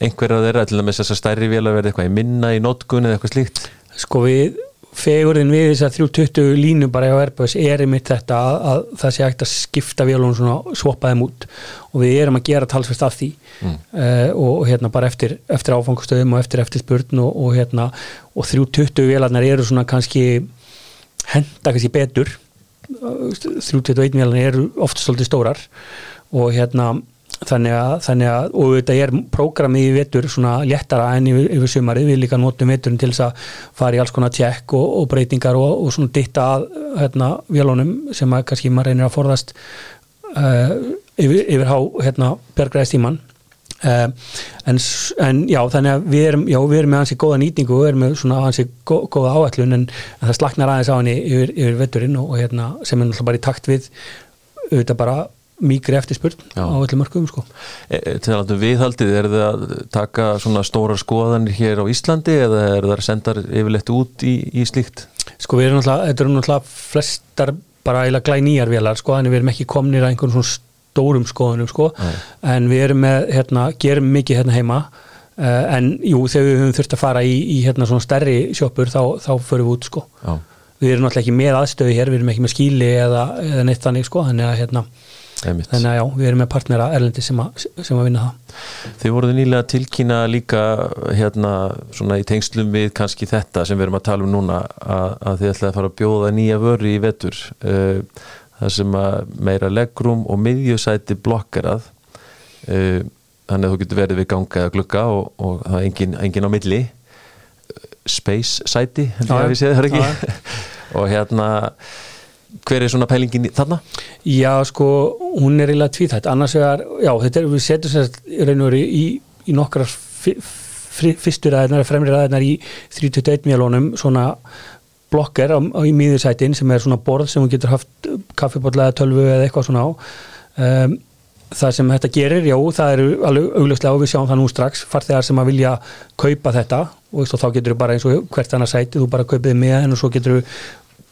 einhverja þeirra til að með þess að stærri vel að verða eitthvað í minna í nótgun eða eitthvað slíkt? Sko við fegurinn við þess að 320 línu bara á Airbus er einmitt þetta að, að það sé ekkert að skipta vélunum svona svopaðum út. Og við erum að gera talsvist af því. Mm. uh, og hérna bara eftir, eftir áfangastöðum og eftir eftir spurn og, og hérna og 320 vélarnar eru svona kannski henda kannski betur. 321 vélarnar eru oft svolítið stórar. Og hérna þannig að, þannig að og þetta er prógramið í vetur svona léttara enn yfir, yfir sumarið. Við líka notum veturinn til þess að fara í alls konar tjekk og, og breytingar og, og svona ditta að hérna, vélunum sem að kannski maður reynir að forðast uh, yfir, yfir há hérna, bergræðistíman uh, en, en já þannig að við erum, já, við erum með hansi góða nýtingu við erum með svona hansi gó, góða áallun en, en það slaknar aðeins á henni yfir, yfir veturinn og, og hérna, sem er náttúrulega bara í takt við auðvitað bara mýgri eftirspurn á öllum mörgum sko. e, e Til að viðhaldið, er það að taka svona stóra skoðanir hér á Íslandi eða er það að senda yfirleitt út í, í slíkt? Sko við erum náttúrulega, þetta eru náttúrulega flestar bara eiginlega glæð nýjar vélar sko, en við erum ekki komnir að einhvern svona stórum skoðunum sko, Æ. en við erum með, hérna, gerum mikið hérna heima uh, en jú, þegar við höfum þurft að fara í, í hérna svona stærri sjópur þá, þá förum við út sko. Já. Við erum náttúrulega ekki með aðstöði hér, við erum ekki með skíli eða, eða neitt þannig sko, þannig að hérna Einmitt. Þannig að já, við erum með partnera erlendi sem, sem að vinna það. Þið voruð nýlega tilkýna líka hérna svona í tengslum við kannski þetta sem við erum að tala um núna að, að þið ætlaði að fara að bjóða nýja vöru í vetur. Uh, það sem að meira leggrum og miðjusæti blokkarað uh, þannig að þú getur verið við ganga eða glukka og, og það er engin, engin á milli. Space sæti, að það ekki? Og hérna hver er svona pælingin þarna? Já, sko, hún er eiginlega tvíþætt, annars er, já, þetta er, við setjum sér raun og veru í, í nokkrar fyrstur aðeinar, fremri aðeinar í 31 mjölunum, svona blokker á, á í miðursætin sem er svona borð sem hún getur haft kaffibotlaða tölvu eða eitthvað svona á um, það sem þetta gerir, já, það eru alveg augljóslega og við sjáum það nú strax farþegar sem að vilja kaupa þetta og, þá getur þú bara eins og hvert annað sæti þú bara kaupið með henn og svo getur þú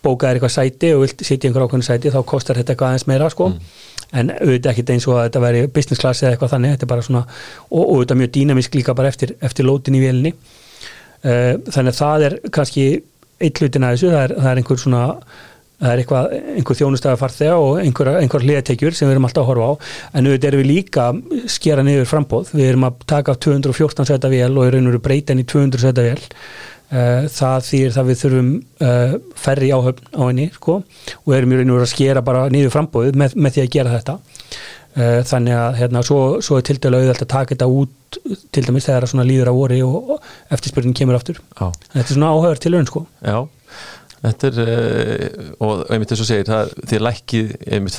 bókaðir eitthvað sæti og vilt sitja einhver ákveðinu sæti þá kostar þetta eitthvað aðeins meira sko. Mm. en auðvitað ekkert eins og að þetta væri business class eða eitthvað þannig, þetta er bara svona og, auðvitað mjög dýnamisk líka bara eftir, eftir lótin í vélni uh, þannig að það er kannski eitt hlutin að þessu, það er, það er einhver svona það er eitthvað, einhver þjónustæða farþega og einhver, einhver hliðatekjur sem við erum alltaf að horfa á. En auðvitað erum við líka skera niður frambóð, við erum að taka 214 seta vél og erum reyna í 200 seta vél. Eh, það þýr það við þurfum uh, færri áhöfn á henni sko, og erum í raun og verið að skera bara nýður frambóðið með, með því að gera þetta. Uh, þannig að hérna, svo, svo er til dæla auðvitað að taka þetta út til dæmis þegar það líður á orði og, eftirspurning kemur aftur. Þetta er svona áhöfur til raun sko. Já Þetta er, uh, og einmitt þess að segja, það, þið lækkið, einmitt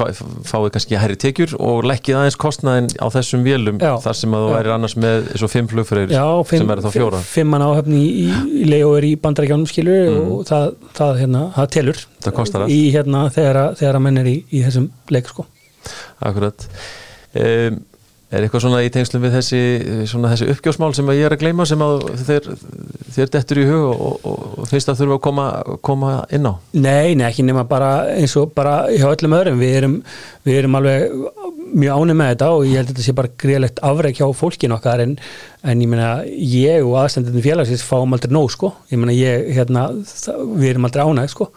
fáið kannski hærri tekjur og lækkið aðeins kostnaðin á þessum vélum já, þar sem að þú væri annars með svo fimm flugfröður sem er þá fjóra. Já, fimm mann áhöfni í, í leiður í bandarækjánum skilur mm. og það, það, hérna, það telur það kostar í hérna þegar að menn er í, í þessum leik sko. Akkurat. Um, Er eitthvað svona í tengslum við þessi, þessi uppgjósmál sem ég er að gleyma sem að þér, þér dettur í hug og, og finnst að þurfa að koma, koma inn á? Nei, nei, ekki nema bara eins og bara hjá öllum öðrum. Við erum, við erum alveg mjög ánum með þetta og ég held að þetta sé bara greiðlegt afræk hjá fólkin okkar en, en ég meina ég og aðstændinu félagsins fáum aldrei nóg sko, ég meina ég hérna, það, við erum aldrei ánæg sko.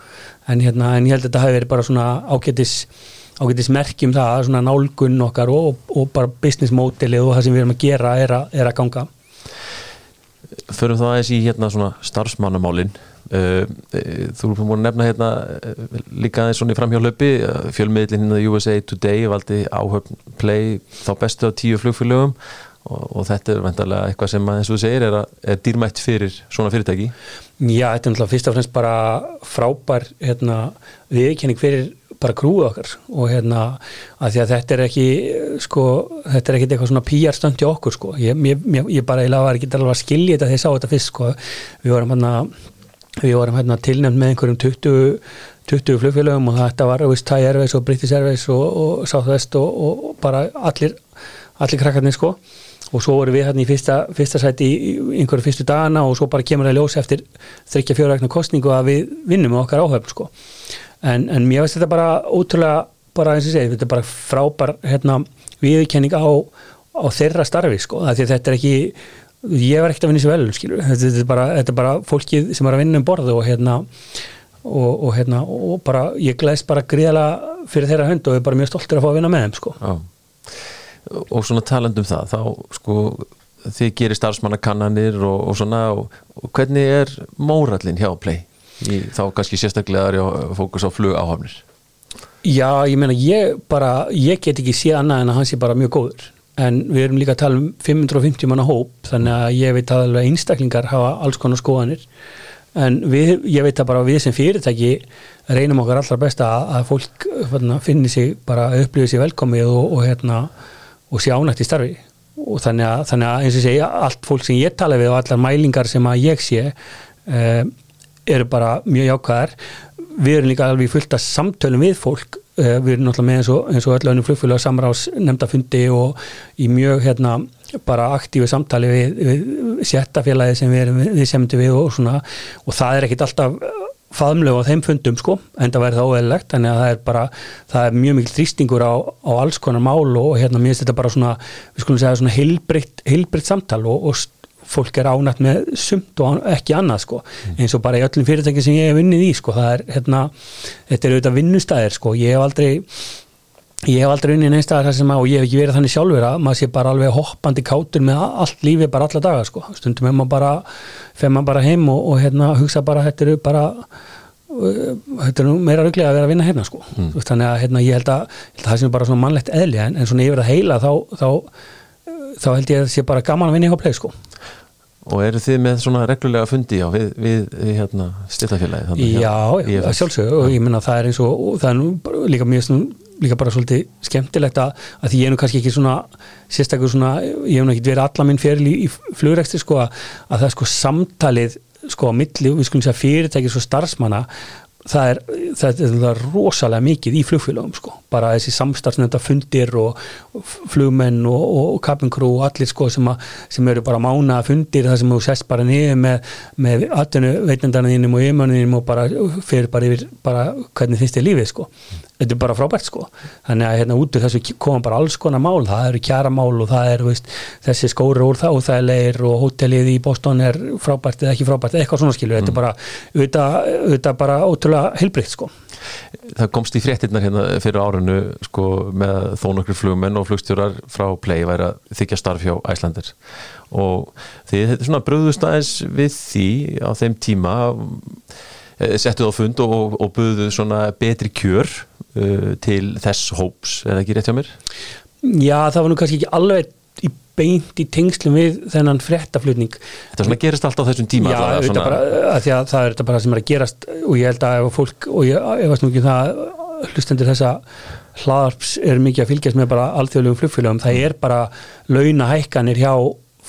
En, hérna, en ég held að þetta hafi verið bara svona ágætis ágætis merkjum það, svona nálgun okkar og, og bara business modelið og það sem við erum að gera er að, er að ganga. Förum þá aðeins í hérna svona starfsmannamálin. Uh, þú erum búin að nefna hérna uh, líka aðeins svona í framhjálöpi uh, fjölmiðlinn hérna USA Today valdi áhöfn play þá bestu á tíu flugfélögum og, og þetta er vendarlega eitthvað sem eins og þú segir er, að, er dýrmætt fyrir svona fyrirtæki? Já, þetta er náttúrulega fyrst og fremst bara frábær hérna, viðkenning fyrir bara krúið okkar. Og hérna að því að þetta er ekki sko, þetta er ekki eitthvað svona pýjarstönd til okkur sko, ég, ég, ég bara ég var ekki alveg að skilja þetta þegar ég sá þetta fyrst sko, við vorum hérna við vorum hérna tilnæmt með einhverjum 20, 20 flugfélögum og þetta var Thai Airways og British Airways og, og Southwest og, og bara allir allir krakkarnir sko. Og svo vorum við hérna í fyrsta, fyrsta sæti í einhverju fyrstu dagana og svo bara kemur það ljós eftir þryggja fjóra vegna kostningu að við vinnum okkar áhöfn sko en, en mér finnst þetta bara ótrúlega bara eins og segið, þetta er bara frábær hérna, viðkenning á, á þeirra starfi sko, þetta er ekki ég var ekkert að vinna svo vel skilur. Þetta, er bara, bara fólkið sem er að vinna um borðu og hérna og, og hérna og bara ég glæst bara gríðala fyrir þeirra hönd og er bara mjög stoltur að fá að vinna með þeim sko. og svona talandum það þá sko þið gerir starfsmannakannanir og, og svona og hvernig er mórallin hjá Play? Í, þá kannski sérstaklega fókus á flug áhafnir Já, ég meina ég bara, ég get ekki séð annað en að hans er bara mjög góður. En við erum líka að tala um 550 manna hóp þannig að ég veit að einstaklingar hafa alls konar skoðanir. En við, ég veit að bara við sem fyrirtæki reynum okkar allra besta að, að fólk fann, finni sig bara upplifið sig velkomið og, og, hérna, og sé ánægt í starfi. Og þannig að, þannig að eins og segja allt fólk sem ég tala við og allar mælingar sem að ég sé eh, eru bara mjög jákvæðar. Við erum líka alveg fullt að samtölum við fólk. Eh, við erum náttúrulega með eins og, eins og öll önnum flugfjölu samráðs nefndafundi og í mjög hérna bara aktífi samtali við, við séttafélagi sem við, við semdu við og svona. Og það er ekkit alltaf faðmlegu á þeim fundum sko en það væri það óeðlegt að það er bara það er mjög mikil þrýstingur á, á alls konar mál og hérna mér finnst þetta bara svona við skulum segja svona heilbritt samtal og, og fólk er ánætt með sumt og ekki annað sko mm. eins og bara í öllum fyrirtæki sem ég hef vunnið í sko það er hérna, þetta er auðvitað vinnustæðir sko, ég hef aldrei ég hef aldrei vunnið neins að og ég hef ekki verið þannig sjálfur að maður sé bara alveg hoppandi kátur með allt lífi bara alla daga sko, stundum er maður bara fer maður bara heim og, og hérna hugsa bara þetta eru bara uh, þetta er nú meira röglega að vera að vinna hérna sko mm. þannig að hérna ég held að, held að það sem er bara svona mannlegt eðli en, en svona yfir að heila þá, þá, þá held ég að það sé bara gaman að vinna í hóplei sko Og eru þið með svona reglulega fundi á við, við, við hérna, styrtafélagi? Já, já sjálfsög og ég minna það er eins og, og það er nú líka mjög líka bara svolítið skemmtilegt að, að því ég er nú kannski ekki svona sérstaklega svona, ég hef nú ekki verið alla minn fyrir í, í flugræksti sko að, að það er sko samtalið sko á milli, við skulum segja fyrirtækis og starfsmanna það er, það er, það er rosalega mikið í flugfélagum sko, bara þessi samstarfsnefnda fundir og flugmenn og, og, og kapingrú og allir sko sem, að, sem eru bara mána fundir það sem þú sest bara niður með, með atvinnu veitnendarinn og yfirmönninum og bara fyrir bara yfir bara hvernig finnst þið lífið sko þetta er bara frábært sko. Þannig að hérna út úr þessu koma bara alls konar mál. Það eru kjaramál og það er veist, þessi skóri úr það og það er leir og hótelið í Boston er frábært eða ekki frábært eitthvað svona skilju, mm. þetta er bara auðvitað, auðvitað bara ótrúlega heilbrikt sko. Það komst í fréttinnar hérna fyrir árinu sko með þó nokkur flugmenn og flugstjórar frá Play væri að þykja starf hjá Æslandir og þetta er svona bröðust aðeins við því á þeim tíma settuð á fund og, og buðuð svona betri kjör uh, til þess hóps, er það ekki rétt hjá mér? Já, það var nú kannski ekki alveg í beint í tengslum við þennan frettaflutning. Þetta svona gerist alltaf á þessum tíma? Já, þetta bara, að því að það er þetta bara sem er að gerast og ég held að ef fólk, og ég, ég veist nú ekki um það hlustendur þessa hlaðarps er mikið að fylgjast með bara alþjóðlegum flugfélagum, það er bara launahækkanir hjá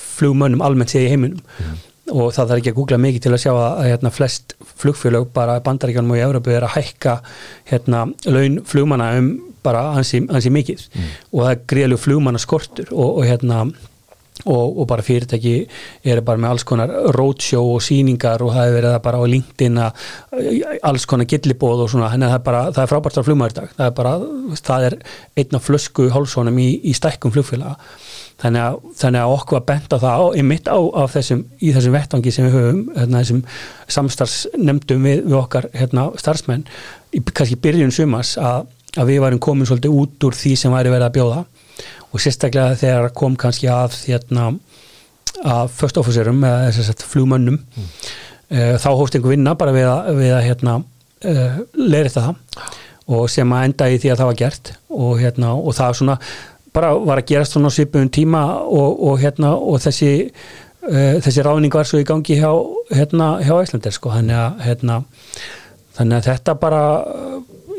flugmönnum almennt séð í heiminum mm og það þarf ekki að googla mikið til að sjá að, hérna, flest flugfélög bara bandaríkanum og í Európu er að hækka hérna, laun flugmanna um bara ansi, ansi mikið. Mm. og það er greiðlu flugmanna skortur og, og hérna Og, og bara fyrirtæki er bara með alls konar roadshow og síningar og það er verið bara á LinkedIn alls konar gillibóð og svona. Þannig að það er bara, það er frábært á flugmæður dag. Það er bara, það er einna flösku hálsónum í, í stækkum flugfélaga þannig að, þannig að okkur að benda það á, einmitt á, á þessum, í þessum vettvangi sem við höfum, hérna, þessum samstarfsnemdum við, við okkar hérna, starfsmenn, í, kannski byrjun sumas að, að við varum komin svolítið út úr því sem væri verið að bjóða. Og sérstaklega þegar kom kannski að hérna, að first officerum eða þess að flugmönnum mm. uh, þá hóst einhver vinna bara við að, við að hérna, uh, eh, leira þetta það og sem að enda í því að það var gert. Og, hérna, og það svona bara var að gerast svona svipun tíma og, og, hérna, og þessi, uh, þessi ráðning var svo í gangi hjá, hérna, hjá Æslandir sko. þannig, að, hérna, þannig að þetta bara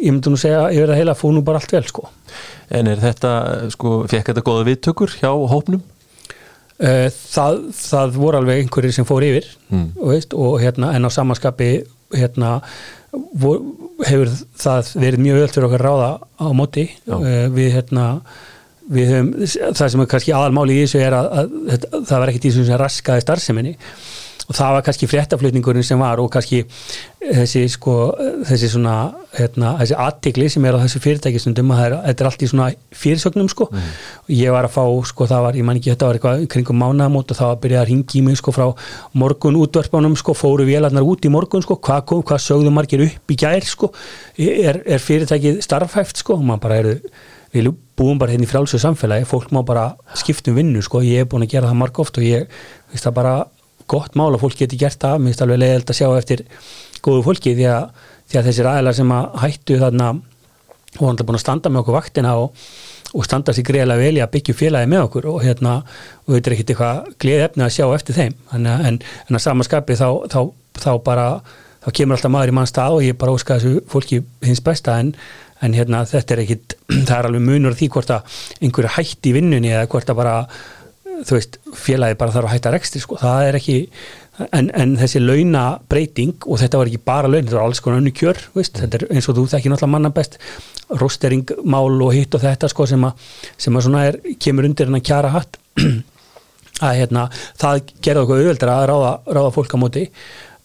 ég myndi nú segja, ég verði að heila að fónu bara allt vel sko. En er þetta, sko, fekk þetta goða viðtökur hjá hópnum? Uh, það, það voru alveg einhverjir sem fór yfir mm. veist, og hérna en á samanskapi hérna vor, hefur það verið mjög öll fyrir okkar ráða á móti uh, við hérna við höfum, það sem er kannski aðalmáli í þessu er að, að, að það var ekkert í þessum raskaði starfseminni. Og það var kannski fréttaflutningurinn sem var og kannski þessi sko, þessi svona hérna, þessi aðtikli sem er á þessu fyrirtækistundum að þetta er allt í svona fyrirsögnum sko. Mm. og ég var að fá sko það var, ég man ekki þetta var eitthvað kringum mánamót og það var að byrja að ringi í mig sko frá morgun útvarpanum sko, fóru vélarnar út í morgun sko, hvað kom, hvað sögðu margir upp í gær sko, er, er fyrirtækið starfhæft sko og maður bara eru við búum bara hérna í frálsöðu samfélagi fólk má bara skiptum vinnu sko. Ég er búin að gera það marg oft og ég finnst það bara gott mál að fólk geti gert það. Mér finnst alveg leiðild að sjá eftir góðu fólki því að, því að þessir aðlar sem að hættu þarna og hann er búin að standa með okkur vaktina og, og standa sér greiðlega vel í að byggja félagi með okkur og hérna, og þetta er ekkit eitthvað gleði efni að sjá eftir þeim. En, en, en að samaskapi þá, þá, þá bara þá kemur alltaf maður í mann stað og ég bara óska þessu fólki hins besta. En, en hérna þetta er ekkit, það er alveg munur því hvort að einhverju hætti í vinnunni eða hvort að bara þú veist, félagi bara þarf að hætta rekstri sko, það er ekki en, en þessi launabreiting og þetta var ekki bara laun, þetta var alls konar önnu kjör veist, þetta er eins og þú þekkir náttúrulega manna best rosteringmál og hitt og þetta sko sem að, sem að svona er kemur undir hennar kjara hatt. Að hérna, það gerði okkur auðveldur að ráða, ráða fólk á móti.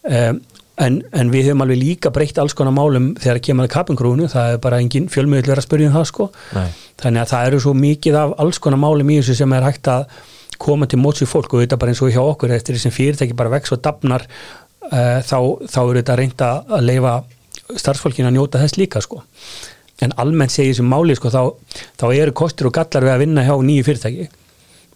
Um, en, en við höfum alveg líka breytt alls konar málum þegar kemur að kapingrúinu, það er bara engin fjölmiðl verið að spyrja um það sko. Nei. þannig að það eru svo mikið af alls konar málum í þessu sem er hægt að koma til móts við fólk. Og þetta bara eins og hjá okkur eftir þessum fyrirtæki bara vex og dapnar uh, þá, þá eru þetta reynda að leifa starfsfólkinu að njóta þess líka sko. En almennt segir þessum máli sko þá, þá eru kostur og gallar við að vinna hjá nýju fyrirtæki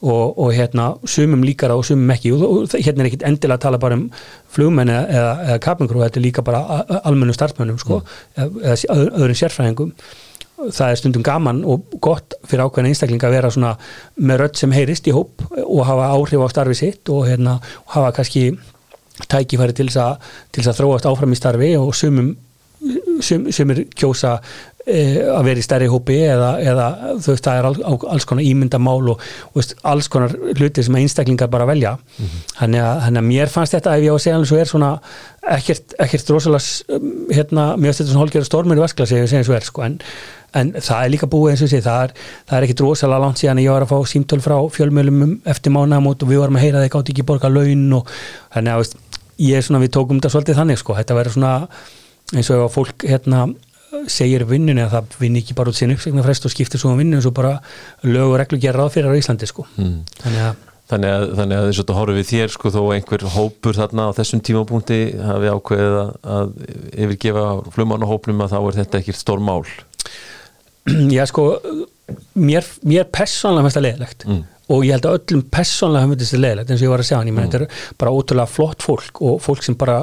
og, og hérna sumum líkara og sumum ekki og, hérna er ekkit endilega að tala bara um flugmenn eða, eða, kapingrú, þetta er líka bara almennu starfsmennum sko mm. eða, eða öðrum sérfræðingum það er stundum gaman og gott fyrir ákveðna einstaklinga að vera svona með rödd sem heyrist í hóp og hafa áhrif á starfi sitt og hérna og hafa kannski tækifæri til þess að, þróast áfram í starfi og sumum sum, sumir kjósa að vera í stærri hópi eða, eða þú veist það er all, alls konar ímyndamál og, og alls konar hluti sem einstaklingar bara velja. Mm -hmm. þannig að, að mér fannst þetta ef ég á að segja alveg svo er svona ekkert, ekkert rosalega hérna, mér finnst þetta svona hólgjörður stormur í vaskla segja eins og er sko. En en það er líka búið eins og sé það er, það er ekkit rosalega langt síðan ég var að fá símtöl frá fjölmjölum um eftir mánamót og við varum að heyra þeir gátt ekki borga laun og þannig að veist, ég er svona við tókum þetta svolítið þannig sko. Þetta verður svona eins og ef fólk hérna segir vinnunni að það vinn ekki bara út sín uppsegna frest og skiptir svo um vinnu eins og bara lög og reglu gera ráð fyrir á Íslandi sko mm. þannig að Þannig að, þannig að þess að horfum við þér sko þó einhver hópur þarna á þessum tímapunkti hafi ákveðið að, að yfirgefa flumann og hópnum að þá er þetta ekkert stór mál. Já sko mér, mér personlega finnst það leðilegt mm. og ég held að öllum personlega finnst það leðilegt eins og ég var að segja hann, ég menn mm. þetta er bara ótrúlega flott fólk og fólk sem bara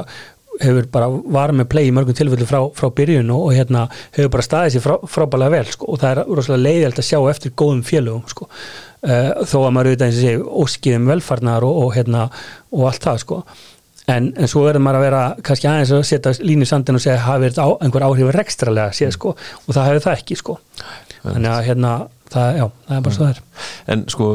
hefur bara varð með play í mörgum tilfellu frá, frá byrjun og, og hérna hefur bara staðið sér frá, frábælega vel sko og það er rosalega leiðilegt að sjá eftir góðum félögum sko. Uh, þó að maður auðvitað eins og segja óskiðum velfarnar og, og hérna og allt það sko. En, en svo verður maður að vera kannski aðeins að setja línu sandin og segja hafi verið á, einhver áhrif rekstralega séð sko? Og það hefur það ekki sko þannig að hérna það, já, það er bara svo þær En sko,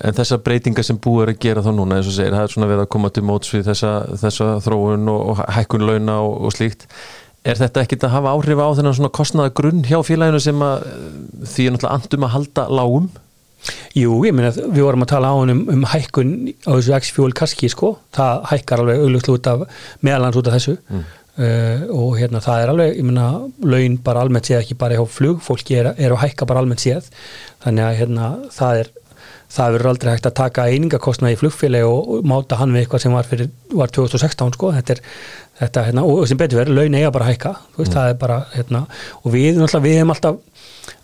en þessa breytinga sem búið að gera þá núna, eins og segir, það er svona við að koma til móts við þessa, þessa þróun og, og hækkun launa og, og slíkt. Er þetta ekkit að hafa áhrif á þennan svona kostnaða grunn hjá félaginu sem að því er náttúrulega andum að halda lágum? Jú, ég meina við vorum að tala á hann um, um hækkun á þessu X-Fuel kaski sko, það hækkar alveg auglust út af meðalans út af þessu. Mm. Uh, og hérna það er alveg, ég meina laun bara almennt séð ekki bara hjá flug, fólki er, er að hækka bara almennt séð, þannig að hérna það er, það verður aldrei hægt að taka einingakostnaði í flugfélagi og, og máta hann við eitthvað sem var fyrir, var 2016 sko, þetta er þetta hérna, og sem betur verður, laun eiga bara hækka, veist, mm. það er bara hérna, og við, náttúrulega, við hefum alltaf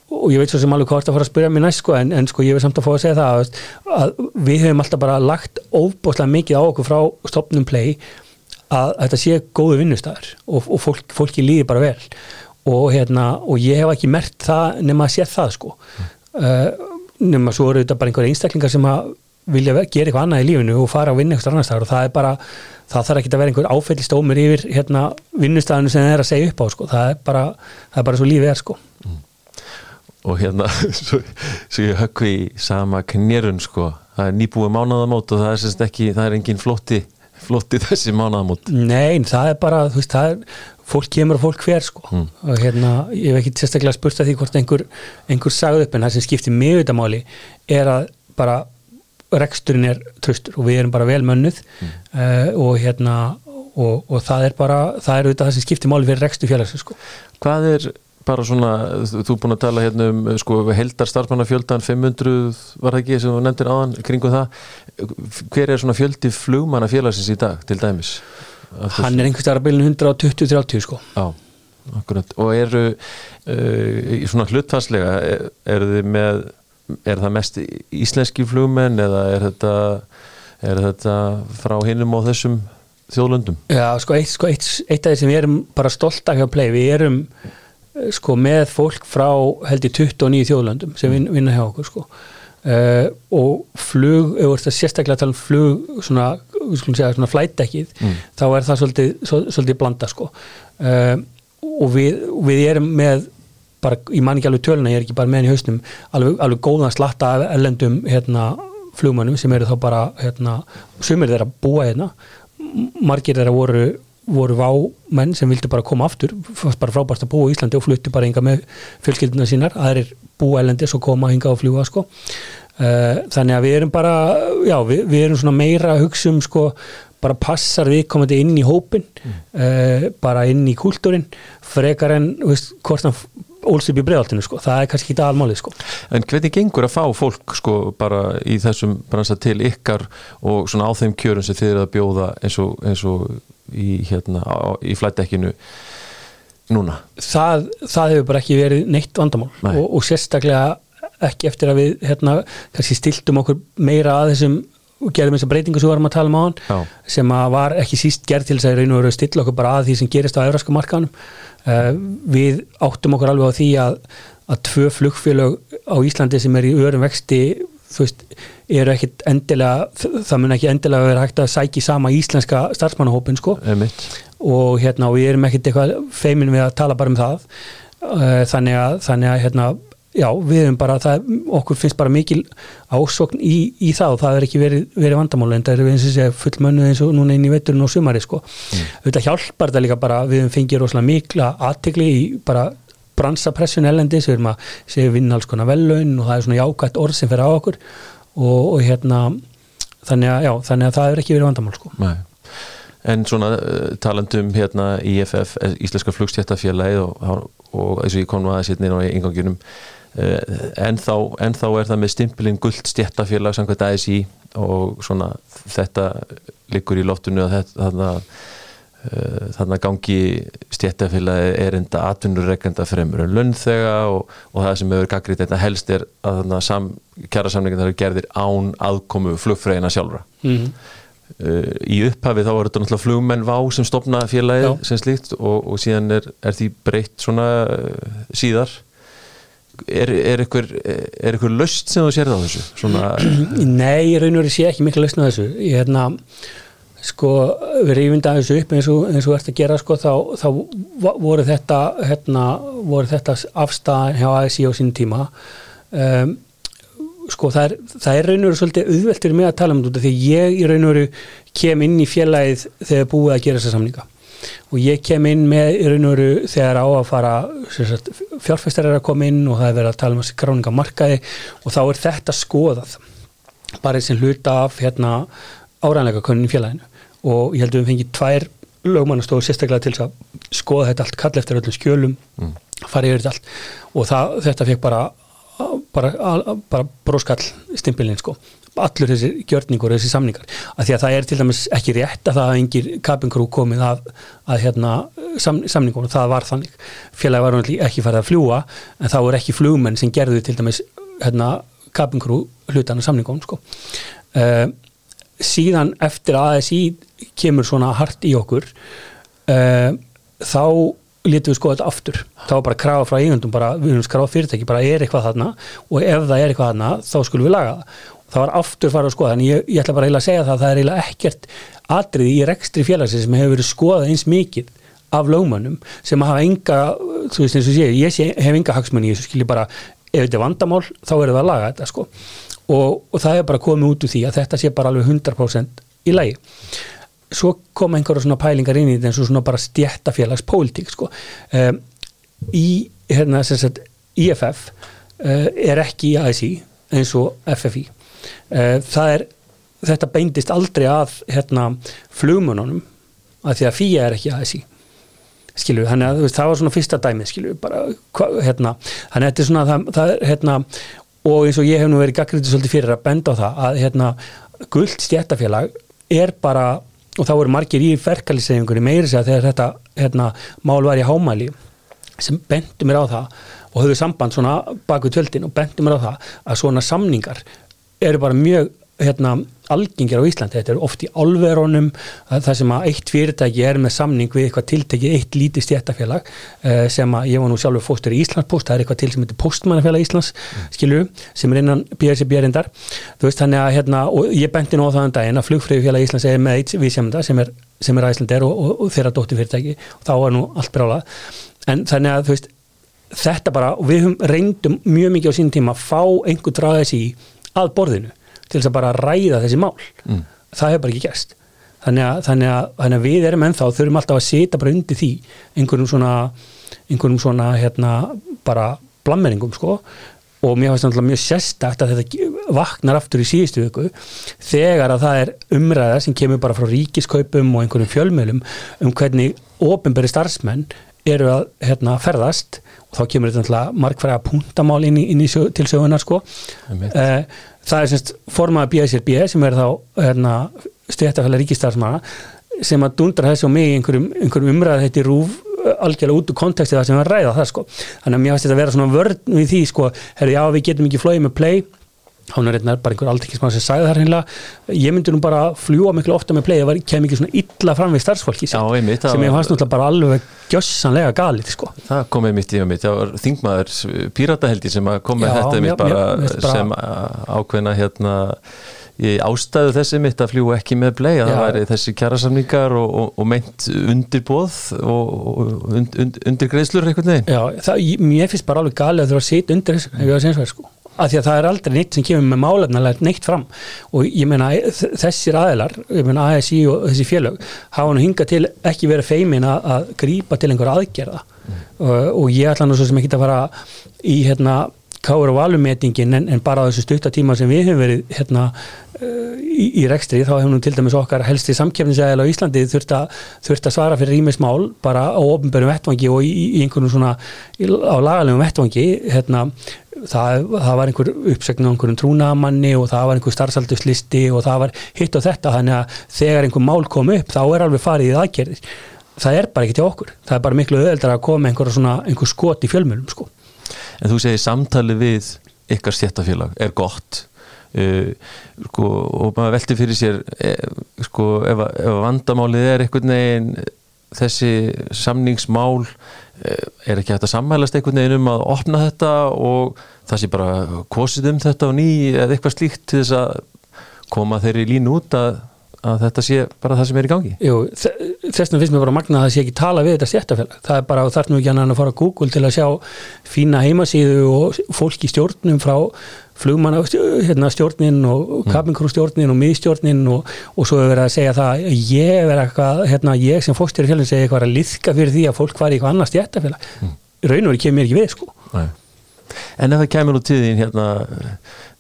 og ég veit svo sem alveg hvort að fara að spyrja mér næst sko, en, en sko ég vil samt að fá að segja það að, að við hefum alltaf bara lagt óbúslega mikið á okkur frá stopnum play að þetta sé góðu vinnustæður og, og fólk, fólki líði bara vel. Og, hérna, og ég hef ekki mert það nema að sé það sko. Mm. uh, nema svo eru þetta bara einhverja einstaklingar sem að vilja gera eitthvað annað í lífinu og fara á vinnu eitthvað annar staðar. Og það er bara það þarf ekki að vera einhver áfællistómur yfir hérna, vinnustæðinu sem það er að segja upp á sko. það, er bara, það er bara svo lífið er sko. Mm. Og hérna svo, svo ég höggvi í sama knérun sko, það er nýbúið mánaðamót og það er semst ekki, það er engin flotti flotti þessi mánaðamót Nei, það er bara, þú veist, það er fólk kemur og fólk hver sko mm. og hérna, ég hef ekki sérstaklega spurt að því hvort einhver, einhver sagði upp en það sem skiptir mjög þetta máli er að bara reksturinn er tröstur og við erum bara vel mönnuð mm. uh, og hérna og, og það er bara, það er auðvitað það sem skiptir máli fyrir rekstur félags sko. Hvað er bara svona, þú er búin að tala hérna um sko heldar starfmannafjöldan 500 var það ekki sem þú nefndir aðan kringum það, hver er svona fjöldi flugmannafélagsins í dag til dæmis? Hann er einhverstað að byrja 120-30 sko Já, akkurat, og eru uh, svona hlutfarslega er, er þið með er það mest íslenski flugmenn eða er þetta er þetta frá hinnum á þessum þjóðlöndum? Já, sko eitt, sko eitt, eitt af því sem við erum bara stolt af hjá play, við erum eh, sko með fólk frá held í 29 þjóðlöndum sem vin, vinna hjá okkur sko. Uh, og flug, ef ert að sérstaklega tala um flug svona, við skulum segja svona flætdekkið, Mm. þá er það svolítið, svol- svolítið blanda sko. Uh, og við, við erum með bara, ég man ekki alveg töluna, ég er ekki bara með henni í hausnum alveg, alveg góðan slatta af ellendum hérna, flugmönnum sem eru þá bara hérna, sumir þeirra búa hérna. Margir þeirra voru voru vámenn sem vildi bara koma aftur fannst bara frábært að búa í Íslandi og fluttu bara hinga með fjölskylduna sínar aðrir búa ellendis og koma hinga og fljúa sko. uh, þannig að við erum bara já, við, við erum svona meira að hugsa um sko, bara passar við komandi inn í hópin uh, bara inn í kúltúrin frekar en veist, hvort hann ólst upp í bregðaltinu sko. það er kannski ekki almálið sko. En hvernig gengur að fá fólk sko bara í þessum bransa til ykkar og svona á þeim kjörum sem þið eru að bjóða eins og, eins og í hérna á, í flættekkinu núna? það, það hefur bara ekki verið neitt vandamál Nei. og, og sérstaklega ekki eftir að við hérna, kannski stiltum okkur meira að þessum og gerðum þessar breytingu sem við varum að tala um á hann Já. sem að var ekki síst gerð til þess að og veru að stilla okkur bara að því sem gerist á efraska markanum uh, við áttum okkur alveg á því að, að tvö flugfélög á Íslandi sem er í örum vexti þú veist, eru ekkit endilega það mun ekki endilega vera hægt að sæki sama íslenska starfsmannahópin sko. Og hérna og við erum ekkert eitthvað feimin við að tala bara um það. Uh, þannig að, þannig að hérna, já, við erum bara það, okkur finnst bara mikil ásókn í, í það og það er ekki verið, verið vandamála en það er eins og segja full mönnu eins og núna inn í vetturinn og sumari sko. Þetta hjálpar þetta líka bara við fengið rosalega mikla aðtegli í bara bransapressun ellendis, við erum að segja vinna alls konar vellaun og það er svona jákvætt orð sem fer á okkur og, og hérna þannig að, já, þannig að það er ekki verið vandamál sko. Nei. En svona uh, talandum hérna IFF, eh, Íslenska flugstjættafélagi og, og eins og ég kom aðeins hérna á ingangjunum uh, en, þá, er það með stimpilinn guld stjættafélag samkvæmt ASI og svona þetta liggur í loftinu að þetta þarna, uh, þarna gangi stjættafélagi er enda atvinnureikenda fremur en lönnþega og, og það sem hefur gaggrið þetta helst er að sam, kjara samlingin það eru gerðir án aðkomu flugfræðina sjálfra. Mm Uh, í upphafi þá var þetta náttúrulega flugmenn vá sem stopna félagið sem slíkt og, og síðan er, er því breytt svona uh, síðar. Er, er er ykkur löst sem þú sérð á þessu? Svona, Nei, raun og veru sé ekki miklu lausna þessu. Ég hérna sko, við reyfinda þessu upp eins og, eins og ert að gera sko, þá, þá vo- voru þetta hérna, voru þetta afstæðan hjá ASI á sín tíma. Um, sko, það er, það er raun og veru svolítið auðvelt fyrir mig að tala um þetta því ég í raun og veru kem inn í félagið þegar búið að gera þessa samninga. Og ég kem inn með í raun og veru þegar á að fara fjárfæstar er að koma inn og það er verið að tala um þessi gráninga markaði og þá er þetta skoðað bara sem hluta af hérna árænleika kunnin í félaginu og ég held að við fengið tvær lögmannastofur sérstaklega til að skoða þetta allt kall eftir öllum skjölum Mm. fara yfir þetta allt. Og það, þetta fekk bara bara, bara bróskall stimpilinn sko. Allur þessi gjörningur og þessi samningar. Af því að það er til dæmis ekki rétt að það hafa engir kabingrú komið að, að hérna sam, samningunum, það var þannig. Félagi var ekki farið að fljúa en þá er ekki flugmenn sem gerðu til dæmis hérna kabingrú hlutan af samningunum sko. Uh, síðan eftir að ASI kemur svona hart í okkur uh, þá lítum við skoða þetta aftur. Þá var bara krafa frá eigundum bara, við höfum skráð fyrirtæki, bara er eitthvað þarna og ef það er eitthvað þarna, þá skulum við laga það. Það var aftur farið að skoða, en ég, ég ætla bara að segja það að það er eiginlega ekkert atriði í rekstri félagsins sem hefur verið skoðað eins mikið af lögmönnum sem hafa enga, þú veist eins og sé ég sé, hef enga hagsmunni, ég skilji bara ef þetta er vandamál, þá er það að laga þetta sko. og, og það er bara komið út úr því að þetta sé bara alveg 100% í lagi svo koma einhverja svona pælingar inn í þetta eins og svona bara stjættafélagspólitík sko. um, í hérna sem sagt IFF uh, er ekki í ASI eins og FFI uh, það er þetta beindist aldrei að hérna flugmönunum að því að FIA er ekki í ASI skilur, þannig að veist, það var svona fyrsta dæmið skilur, bara, hérna þannig að þetta er svona, það, það er, hérna og eins og ég hef nú verið gaggrítið svolítið fyrir að benda á það að, hérna, guld stjættafélag er bara, og þá eru margir í ferkalisefingunni meiri segja þegar þetta, hérna, mál var í hámæli sem bentu mér á það og höfðu samband svona baku tjöldin og bentu mér á það að svona samningar eru bara mjög hérna, algengir á Íslandi, þetta er oft í álverunum, það sem að eitt fyrirtæki er með samning við eitthvað tiltekið eitt lítið stjættafélag uh, sem að ég var nú sjálfur fóstur í Íslandspost, það er eitthvað til sem heitir postmannafélag Íslands, mm. skilju, sem er innan BSB reyndar, þú veist þannig að hérna, og ég benti nú á það um daginn að flugfröðufélag Íslands er með eitt við sem er, sem er Æslander og, og, og þeirra dóttir fyrirtæki og þá er nú allt brálað, en þannig að þú veist þetta bara, við reyndum mjög mikið á sín tíma að fá einhver draðis í að borðinu til þess að bara ræða þessi mál. Mm. það hefur bara ekki gæst þannig að, þannig, að, þannig að við erum ennþá þurfum alltaf að setja bara undir því einhverjum svona, einhverjum svona hérna, bara blammeringum sko. Og mér finnst það mjög sérstakt að þetta vaknar aftur í síðustu vöku þegar að það er umræða sem kemur bara frá ríkiskaupum og einhverjum fjölmjölum um hvernig ofinberi starfsmenn eru að hérna, ferðast. Og þá kemur þetta markfæra puntamál inn, í, inn í sjö, til sögunar sko. Uh, það er semst formaða BSRB sem er þá hérna, stéttafæla ríkistarfsmanna sem að dundra þessu og mig einhverjum, einhverjum umræða þetta í rúf algjörlega út úr konteksti það sem að ræða það sko. Þannig að mér finnst þetta að vera svona vörn við því sko, herru já við getum ekki flóið með play hún er bara einhver aldrei sem sagði það hérna ég myndi nú bara fljúa miklu ofta með play það kem ekki svona illa fram við starfsfólki Já, sem ég fannst náttúrulega bara alveg gjössanlega galið sko. það kom einmitt í mitt það var þingmaður pírataheldi sem kom með þetta einmitt bara, bara sem ákveðna hérna í ástæðu þessi mitt að fljúa ekki með play að Já. það væri þessi kjærasamningar og, og, og meint undirbóð og und, und, undir greiðslur eitthvað neginn Já, það, mér finnst bara alveg galið að það var sitt undir þessu, ef ég var að segja svo sko að því að það er aldrei neitt sem kemur með málefnilega neitt fram og ég meina þessir aðilar, ég meina ASI og þessi félög hafa nú hingað til ekki verið feimin að, að grípa til einhver aðgerða mm. og, og ég ætla nú svo sem ekki að fara í hérna káur og valumetingin en, en bara á þessu stuttatíma sem við hefum verið hérna í, í rekstri þá hefum við til dæmis okkar helsti samkjöfnisæðil á Íslandi þurft að, þurft að svara fyrir rýmismál bara á ofnbjörnum vettvangi og í, í einhvern svona á lagalegum vettvangi hérna það, það var einhver uppsöknu á einhverjum trúnamanni og það var einhver starfsalduslisti og það var hitt og þetta þannig að þegar einhver mál kom upp þá er alveg farið í aðgerðir. Það er bara ekki til okkur, það er bara miklu öðeldar að koma einhver, svona, einhver skot í fjölmjölum sko. En þú segir samtali við ykkar stjættafélag er gott? Uh, sko, og maður velti fyrir sér uh, sko, ef, ef vandamálið er einhvern veginn þessi samningsmál Eh, er ekki hægt að sammælast einhvern veginn um að opna þetta og það sé bara kosið um þetta og ný eða eitthvað slíkt til þess að koma þeirri línu út að, að þetta sé bara það sem er í gangi? Jú, þess vegna finnst mér bara magna að það sé ekki tala við þetta stjættafélag, það er bara þarf nú ekki að fara á Google til að sjá fína heimasíðu og fólk í stjórnum frá flugmanna hérna, og kabinkrústjórnin og miðstjórnin og, og svo hefur verið að segja það ég, eitthvað, hérna, ég sem fókstir í fjölinn segja eitthvað að liðka fyrir því að fólk var í eitthvað annars stjættafélag mm. raun og verið kemur ekki við sko Nei. En ef það kemur nú tíðin hérna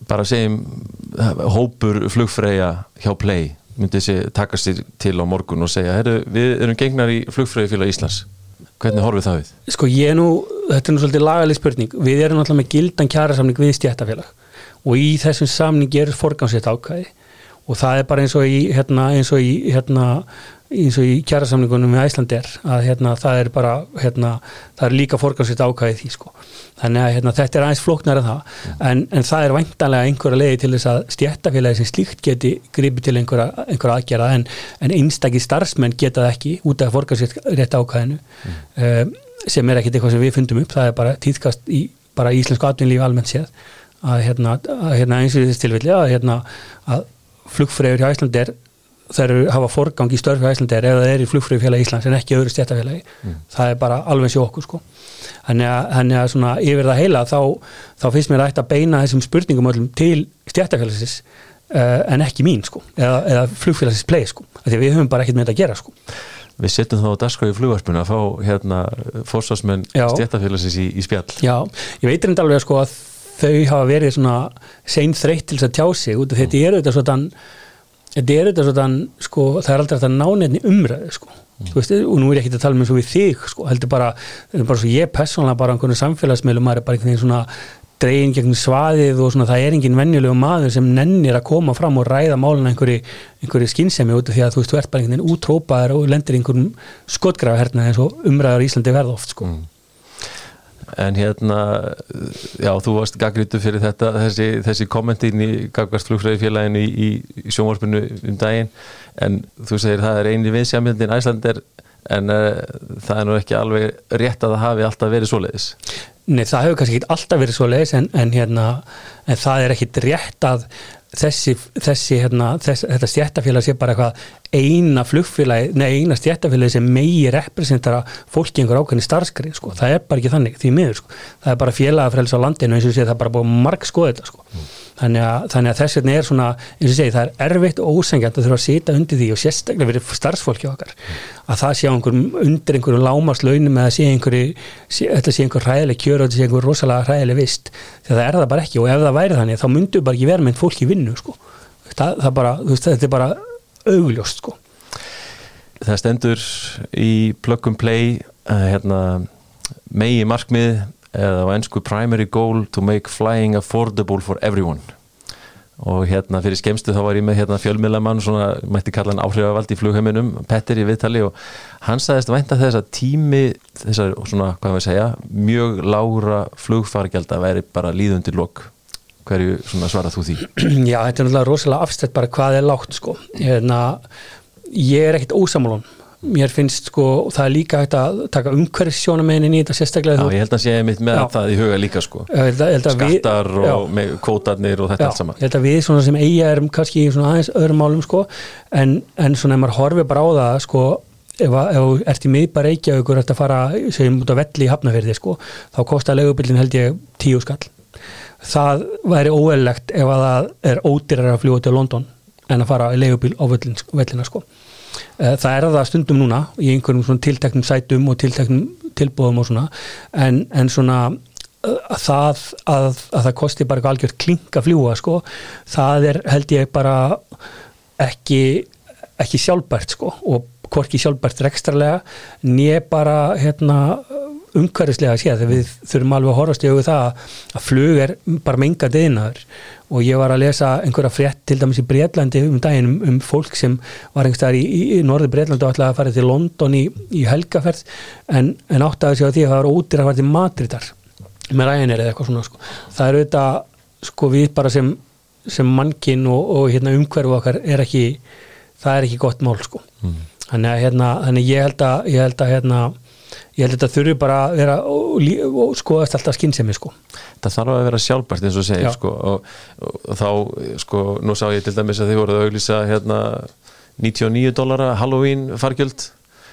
bara segjum hópur flugfræja hjá Play myndi þessi taka sér til á morgun og segja við erum gengnar í flugfræði félag Íslands hvernig horfið það við? Sko ég nú, þetta er nú svolítið lagalig spurning við erum alltaf með gildan kjærasamning við stjættafélag og í þessum samning er forgámsett ákvæði. Og það er bara eins og í hérna, eins og í hérna, eins og í kjærasamningunum með Æslandir að hérna, það er bara hérna, það er líka forgámsett ákvæði því sko. Þannig að hérna, þetta er aðeins flóknar en það. En, en það er væntanlega einhverja leiði til þess að stjættafélagi sem slíkt geti gripið til einhverja, einhverja aðgerða en, en einstakki starfsmenn geta það ekki út af forgámsett rétt ákvæðinu mm. um, sem er ekkit eitthvað sem við fundum upp. Það er bara týðkast í bara íslensku atvinnlífi almennt séð að hérna, að, hérna eins og þessi tilfelli að, hérna, að flugfræður hjá Íslandi er þær hafa forgang í störfi er eða það er í flugfræðufélagi Íslands en ekki öðru stjættafélagi mm. það er bara alveg sér okkur sko. Þannig að, þannig að svona yfir það heila þá, þá finnst mér að beina þessum spurningum öllum til stjættafélagsins uh, en ekki mín sko eða, eða flugfélagsins play sko því við höfum bara ekkert með þetta að gera sko. Við setjum þá dasgráði flugvarpuna að fá hérna fórsásmenn stjættafélagsins í, í spjall. Já, ég veitir enda alveg sko að þau hafa verið svona sein þreytt til þess að tjá sig út af þetta er auðvitað svona þetta er auðvitað svona sko það er aldrei að náneitni umræðu sko. Mm. veist, og nú er ég ekki að tala með svo við þig sko heldur bara, bara svo ég personlega bara einhvern samfélagsmiðlum, maður er bara einhvern veginn svona dregin gegn svaðið og svona það er engin vennjulegu maður sem nennir að koma fram og ræða málun einhverju, einhverju skinnsemi út af því að þú veist, þú ert bara einhvern veginn útrópaður og lendir einhverjum skotgrafa hérna eins og umræðar í Íslandi verða oft sko. Mm en hérna já, þú varst gaggrítu fyrir þetta þessi, þessi kommentin í Gagvart flugfræðifélaginu í, í sjónvarpinu um daginn, en þú segir það er eini viðsjamildin Æslander en uh, það er nú ekki alveg rétt að það hafi alltaf verið svoleiðis. Nei, það hefur kannski ekki alltaf verið svoleiðis en, en, hérna, en það er ekkit rétt að þessi, þessi hérna, þess, þetta stjættafélag sé bara eitthvað eina flugfélagi, nei eina stjættafélagi sem megi representara fólki einhver ákveðni starfskri, sko, það er bara ekki þannig því miður, sko, það er bara félagafræls á landinu eins og sé það er bara búið marg skoða þetta, sko. Mm. Þannig, að, þannig að þess vegna er svona eins og segi, það er erfitt og ósengjant að þurfa að sita undir því og sérstaklega verið starfsfólki okkar að það sé einhverjum undir einhverjum lámarslaunum eða sé einhverju, þetta sé einhver ræðileg kjör og þetta sé einhver rosalega ræðileg vist þegar það er það bara ekki og ef það væri þannig þá myndu bara ekki vera með fólk í vinnu sko. það, það bara, veist, þetta er bara augljóst sko. Það stendur í plug and play hérna, megi markmið eða á ennsku primary goal to make flying affordable for everyone. Og hérna fyrir skemstu þá var ég með hérna fjölmiðlamann svona mætti kalla hann áhrifavald í flugheiminum Petter í viðtali og hann sagðist vænta þess að tími þessar svona hvað við segja mjög lágra flugfargelda væri bara líðundir lok. Hverju svarað þú því? Já, þetta er náttúrulega rosalega afstætt bara hvað er lágt sko. Hérna, ég er ekkit ósamálun mér finnst sko, það er líka hægt að taka umhverfissjónamennin í þetta sérstaklega Já, ég held að sé mitt með já. það í huga líka sko held að, held að skattar við, og kótarnir og þetta já, allt saman Ég held að við svona sem eiga erum kannski í svona aðeins öðrum málum sko en, en svona ef maður horfið bara á það sko ef þú ert í miðbar Reykjavíkur ert að fara, segjum út á velli í Hafnafjörði sko, þá kostar legubildin held ég tíu skall það væri óeillegt ef að það er ódýrar að fljúa til London en að fara í legubil á vellina sko. Eh, það er það stundum núna í einhverjum svona tilteknum sætum og tilteknum tilbúðum og svona. En, en svona eh, að það að, að það kosti bara algjör klink að fljúa sko, það er held ég bara ekki ekki sjálfbært sko og hvorki sjálfbært rekstrarlega nýja bara hérna umhverfislega að sé þegar við þurfum alveg að horfast í auðvitað það að flug er bara mengandi innar og ég var að lesa einhverja frétt til dæmis í Breitlandi um daginn um, um fólk sem var einhverstaðar í, í, í norði Breitlandi og ætlaði að fara til London í, í helgaferð en, en átti að segja því að það var ótir að fara til Madridar með ræðinir eða eitthvað svona sko. það er auðvitað sko við bara sem, sem mannkinn og, og hérna, umhverfu okkar er ekki það er ekki gott mál sko mm. þannig að hérna, þannig ég held að, ég held að hérna ég held að þetta þurfi bara að vera og, skoðast alltaf skinnsemi sko. Það þarf að vera sjálfbært eins og segir sko, og, og þá, sko, nú sá ég til dæmis að þið voruð að auglýsa hérna 99 dólara Halloween fargjöld,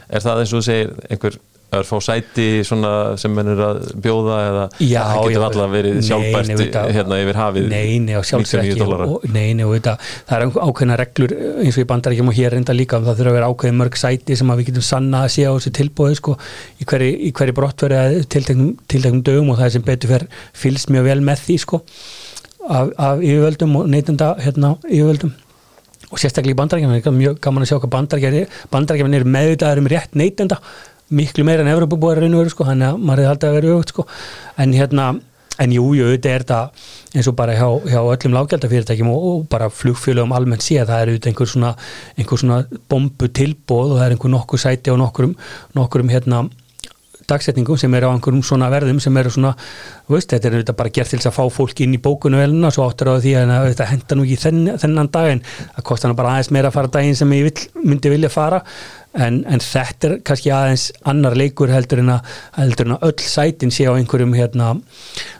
er það eins og segir einhver að fá sæti sem mennur að bjóða eða já, það getur alltaf verið sjálfbært nei, nei, hérna yfir hafið Neini og sjálfsvekki Neini og þetta, það er ákveðina reglur eins og ég bandar ekki um og hér reynda líka það þurfa að vera ákveðin mörg sæti sem við getum sanna að sé á þessu tilbúið sko, í hverju hver brottverði tilteknum dögum og það er sem betur fer fylst mjög vel með því sko, af, af yfirvöldum og neytunda hérna, yfirvöldum. Og sérstaklega í bandarækjum mjög gaman að sjá hvað bandarækjum er meðvitaður um rétt neytenda miklu meira en Evropa búið að reyna verið sko, þannig að maður hefði alltaf verið aukt sko, en hérna, en jú, jú, þetta er það eins og bara hjá, hjá öllum lágjaldafyrirtækjum og, og bara flugfélögum almennt sé að það er auðvitað einhver svona, einhver svona bombu tilbóð og það er einhver nokkur sæti á nokkurum, nokkurum hérna dagsetningum sem er á einhverjum svona verðum sem eru svona, veist, þetta er auðvitað bara gert til þess að fá fólk inn í bókunu velina svo áttur á því að þetta henda nú ekki þenn, þennan daginn, það kostar hann bara aðeins meira að fara daginn sem ég vil, myndi vilja fara en, en þetta er kannski aðeins annar leikur heldur en að, heldur en að öll sætin sé á einhverjum hérna,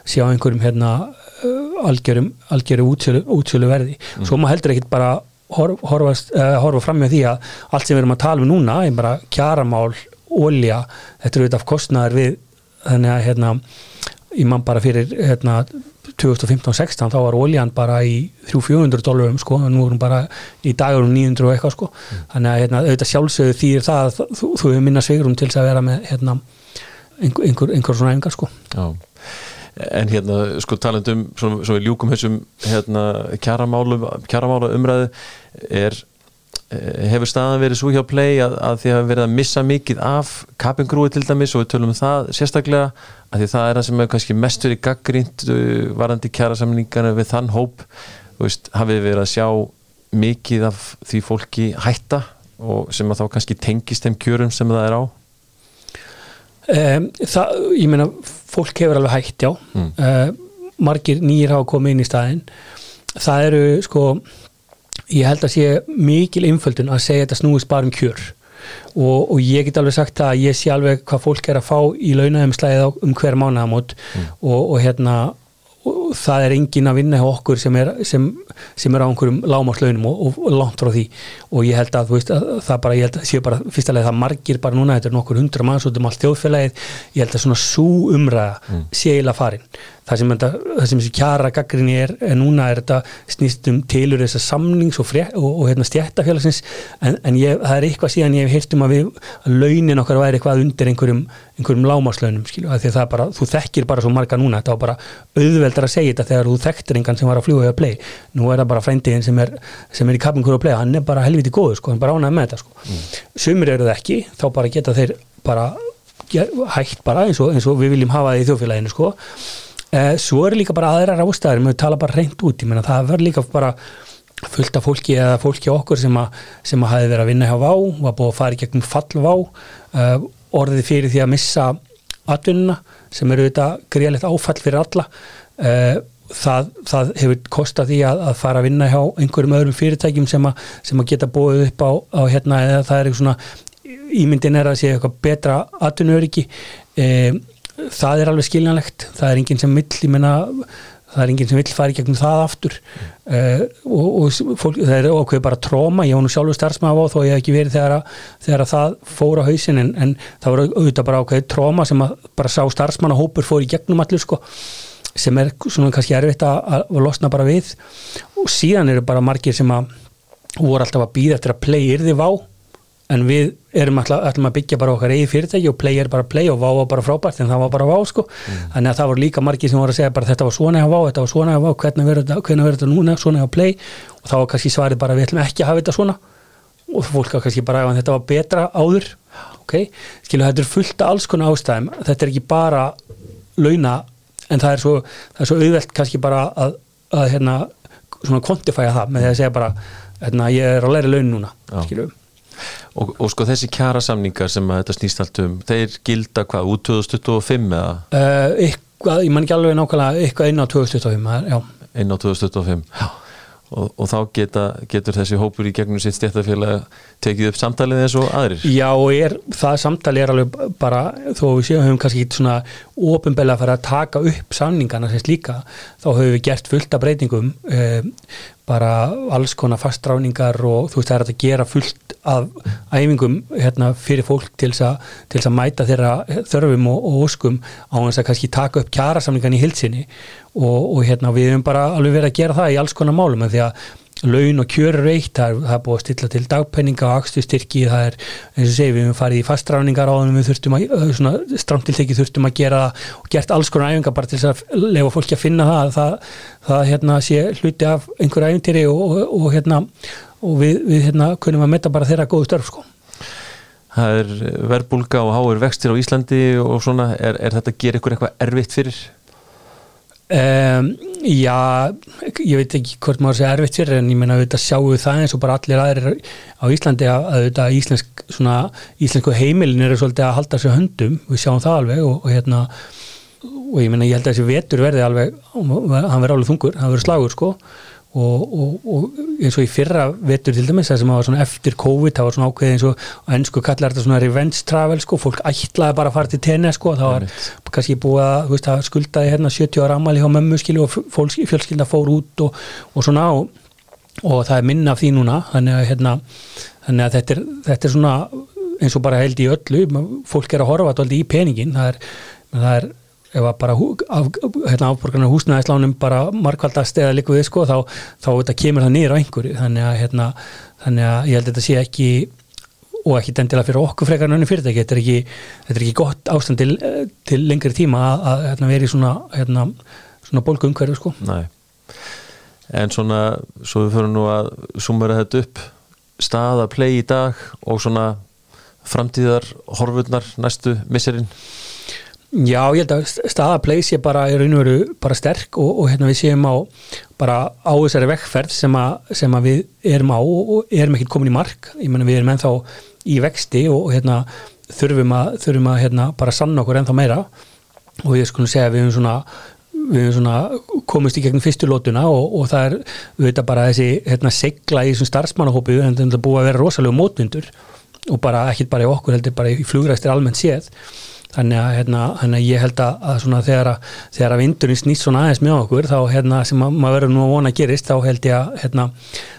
sé á einhverjum hérna uh, algjörum, algjörum útsölu, útsölu verði mm. svo maður heldur ekkit bara horf, horfast, uh, horfa fram með því að allt sem við erum að tala um núna er bara kjaramál, ólja þetta eru þetta af kostnæðar við þannig að hérna ég man bara fyrir hérna 2015-16 þá var óljan bara í 300-400 dólarum sko, nú erum bara í dagurum 900 og eitthvað sko mm. þannig að hérna, auðvitað sjálfsögðu þýr það að þú, hefur minna sveigurum til að vera með hérna, einhver, einhver, einhver svona engar sko Já. En hérna sko talandum svona, svona ljúkum þessum hérna kjaramála umræðu er hefur staðan verið svo hjá play að, að því að verið að missa mikið af kapingrúi til dæmis og við tölum um það sérstaklega að því það er það sem er kannski mest verið gaggrínt uh, varandi kjara samlingana við þann hóp. Veist, hafið verið að sjá mikið af því fólki hætta og sem að þá kannski tengist þeim kjörum sem það er á? Um, það, ég meina fólk hefur alveg hægt, já. Mm. uh, margir nýjir hafa komið inn í staðinn. Það eru sko ég held að sé mikil einföldun að segja þetta snúist bara um kjör. Og, og ég get alveg sagt að ég sé alveg hvað fólk er að fá í launaðumslæðið um hver mánaðamót. Og, og hérna og það er engin að vinna hjá okkur sem er, sem, sem er á einhverjum lámarslaunum og, og, langt frá því. Og ég held að, veist, að það bara, ég held að séu bara fyrsta leið það margir bara núna, þetta er nokkur hundra manns út um allt þjóðfélagið, ég held að svona sú umræða sé eiginlega farin. Það sem, þetta, það sem þessi kjara gaggrinni er, er núna er þetta snýst um tilur þessar samnings og, fré, og, og hérna stjættafélagsins en, en ég, það er eitthvað síðan ég hef heyrt um að við að launin okkar væri eitthvað undir einhverjum, einhverjum lámarslaunum skilju, því að það bara, þú þekkir bara svo marga núna, þetta var bara auðveldar að segja þetta þegar þú þekktir engan sem var að fljúa eða play, nú er það bara frændiðin sem er, sem er í kapingur og play, hann er bara helviti góður sko, hann er bara ánægð með þetta sko. Sumir eru það ekki, þá bara geta þeir bara hægt bara eins og, eins og við viljum hafa það í þjóðfélaginu sko. Eh, svo eru líka bara aðrar ástæður við tala bara reynd út, ég meina það verður líka bara fullt af fólki eða fólki okkur sem að, sem að hafi verið að vinna hjá VÁ var búið að fara í gegnum fall VÁ uh, orðið fyrir því að missa atvinnuna sem eru þetta greiðlegt áfall fyrir alla það, það hefur kostað því að, að fara að vinna hjá einhverjum öðrum fyrirtækjum sem að, sem að geta búið upp á, á hérna eða það er eitthvað svona ímyndin er að sé eitthvað betra atvinnuöryggi. Um, það er alveg skiljanlegt. Það er enginn sem vill, ég menna það er enginn sem vill fara í gegnum það aftur. Uh, og, og fólk, það er okkur bara tróma, ég var nú sjálfur starfsmaður á þó ég hef ekki verið þegar, að, þegar að það fór á hausin en, en það var auðvitað bara okkur tróma sem bara sá starfsmannahópur fór í gegnum allir sko sem er svona kannski erfitt að, að losna bara við. Og síðan eru bara margir sem að voru alltaf að býða eftir að play yrði vá en við erum alltaf, alltaf að byggja bara okkar eigi fyrirtæki og play er bara play og vá var bara frábært en það var bara vá sko. Þannig að það voru líka margir sem voru að segja bara þetta var svona hjá vá, þetta var svona hjá vá, hvernig verður þetta, núna, svona hjá play. Og þá var kannski svarið bara við ætlum ekki að hafa þetta svona. Og fólk var kannski bara ef þetta var betra áður. Ok, skilu þetta er fullt af alls konar ástæðum, þetta er ekki bara launa, en það er svo það er svo auðvelt kannski bara að, að hérna, svona kvantifæja það með því að segja bara, hérna, ég er að læra laun núna, Já. og, og sko þessi kjara samningar sem þetta snýst allt um þeir gilda hvað, út 2025 eða? Uh, eitthvað, ég man ekki alveg nákvæmlega eitthvað inn á 2025, það er- já. Inn á 2025 og, og þá geta, getur þessi hópur í gegnum sitt stjættafélag tekið upp samtalið eins og aðrir? Já, er, það samtali er alveg bara, þó við séum höfum kannski ekki svona ofinbeglega að fara að taka upp samningana sem slíka, þá höfum við gert fullt af breytingum eh, bara alls konar fastráningar og þú veist það er að gera fullt af æfingum hérna, fyrir fólk til þess að, mæta þeirra þörfum og, og óskum á þess að kannski taka upp kjarasamningan í hilsinni og, og hérna, við höfum bara alveg verið að gera það í alls konar málum en því að laun og kjör er eitt, það er, það er búið að stilla til dagpenninga og akstu styrki, það er eins og segi, við höfum farið í fastráningar á þannig við þurftum að, stramtiltekki þurftum að gera og gert alls konar æfingar bara til að lefa fólki að finna það það, það hérna sé hluti af einhverju æfintýri og, og, og hérna og við, við hérna kunum að metta bara þeirra góðu störf sko. það er verbulga og háir vextir á Íslandi og svona, er, er þetta að gera ykkur eitthvað erfitt fyrir? Um, já, ég veit ekki hvort maður sé erfitt fyrir en ég meina auðvitað sjáum við það eins og bara allir aðrir á Íslandi að auðvitað íslensk, svona, íslensku heimilin eru svolítið að halda sér höndum, við sjáum það alveg og, og hérna og ég meina ég held að þessi vetur verði alveg hann verði alveg þungur, hann verði slagur sko og, og, og eins og í fyrra vetur til dæmis, það sem var svona eftir COVID það var svona ákveðið eins og ennsku kallar þetta svona revenge travel sko, fólk ætlaði bara að fara til tenni sko, það var kannski búið að, veist, að skuldaði hérna 70 ára ammali hjá mömmu skilu og fólk, fjölskylda fór út og, og svona og, og það er minna af því núna þannig að, hérna, þannig að þetta, er, þetta er svona eins og bara held í öllu. Fólk er að horfa alltaf í peningin það er, það er ef að bara af, hérna, afborgarnar húsnæðislánum bara markvaldast eða líka við sko þá, þá þetta kemur það niður á einhverju. Þannig að, hérna, þannig að ég held að þetta sé ekki og ekki endilega fyrir okkur frekar en önnu fyrirtæki. Þetta er ekki, þetta er ekki gott ástand til, til lengri tíma að, að hérna, vera í svona, hérna, svona bólgu umhverju sko. Nei, en svona svo við fyrir nú að sumera þetta upp. Staða play í dag og svona framtíðar horfurnar næstu misserinn Já, ég held að staða play sé bara og veru bara sterk og, og hérna við séum á bara á þessari vekkferð sem, sem að við erum á og, erum ekkert komin í mark, ég menna við erum ennþá í vexti og, hérna þurfum að, þurfum að hérna, bara sanna okkur ennþá meira. Og ég skulum segja að við höfum svona við höfum svona komist í gegn fyrstu lótuna og, og það er, við veitum bara þessi hérna, segla í þessum starfsmannahópi en það er búið að vera rosalega mótvindur og bara ekkit bara í okkur heldur bara í flugræstir almennt séð þannig að, hérna, hérna, ég held að, að svona, þegar, að, að vindurinn snýst svona aðeins með okkur þá hérna, sem að, maður verður nú að vona að gerist þá held ég að hérna,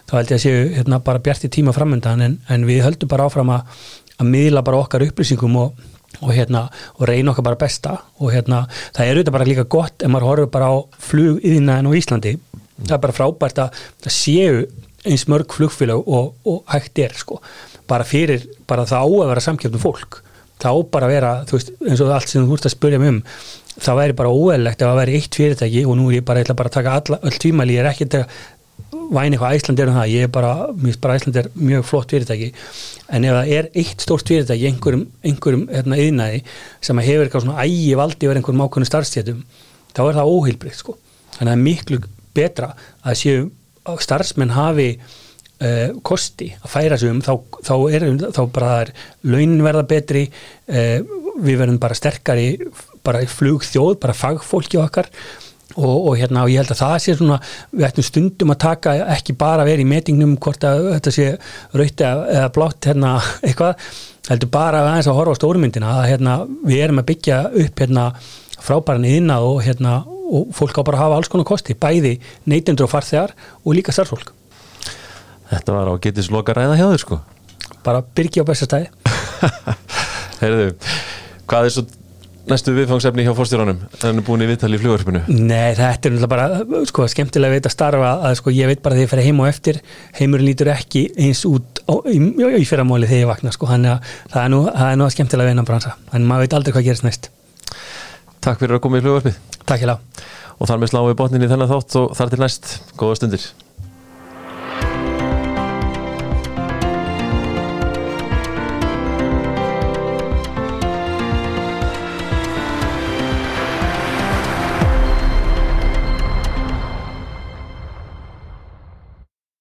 þá held ég að séu hérna, bara bjart í tíma framöndan en, en við höldum bara áfram að að miðla bara okkar upplýsingum og, og, hérna, og reyna okkar bara besta. Og hérna, það er auðvitað bara líka gott ef maður horfur bara á flug yðinaðin á Íslandi. Það er bara frábært að það séu eins mörg flugfélag og, og hægt er sko, bara fyrir bara það á að vera samkjöfnum fólk þá bara vera, þú veist, eins og allt sem þú ert að spurja mig um, það væri bara óæðilegt ef það væri eitt fyrirtæki og nú er ég bara, ég ætla bara að taka alla, öll tvímæli, ég er ekki að væni eitthvað Æsland er um það, ég er bara mér finnst bara Æsland er mjög flott fyrirtæki. En ef það er eitt stórt fyrirtæki einhverjum, einhverjum hérna yðnaði sem hefur eitthvað svona ægi valdi verið einhverjum ákveðinu starfstjétum, þá er það óheilbrið sko, þannig að það að uh, kosti að færa sig um þá, þá, er, þá bara er launin verða betri uh, við verðum bara sterkari bara flugþjóð, bara fagfólki okkar. Og, og hérna og ég held að það sé svona við ættum stundum að taka ekki bara verið í metingnum hvort að þetta sé rauti eða blátt hérna eitthvað heldur bara aðeins að horfa á stórmyndina að hérna við erum að byggja upp hérna frábæran yðna og hérna og fólk á bara að hafa alls konar kosti bæði neytendur og farþegar og líka starfsfólk Þetta var á getisloka ræða hjá þér sko. Bara byrgi á bestastæði Heyrðu, hvað er svo næstu viðfangsefni hjá fórstjóranum en er búin í viðtali í fljóðarpinu? Nei, þetta er bara sko, skemmtilega veit að starfa að sko, ég veit bara þegar ég fer heim og eftir heimurinn lítur ekki eins út á, í, í fyrramáli þegar ég vakna sko, hann það er nú, er að skemmtilega veina bransa en maður veit aldrei hvað gerist næst. Takk fyrir að koma í fljóðarpið Takk hjá Og þar með sláum við botnin í þennan þátt og þar til næst, góða stundir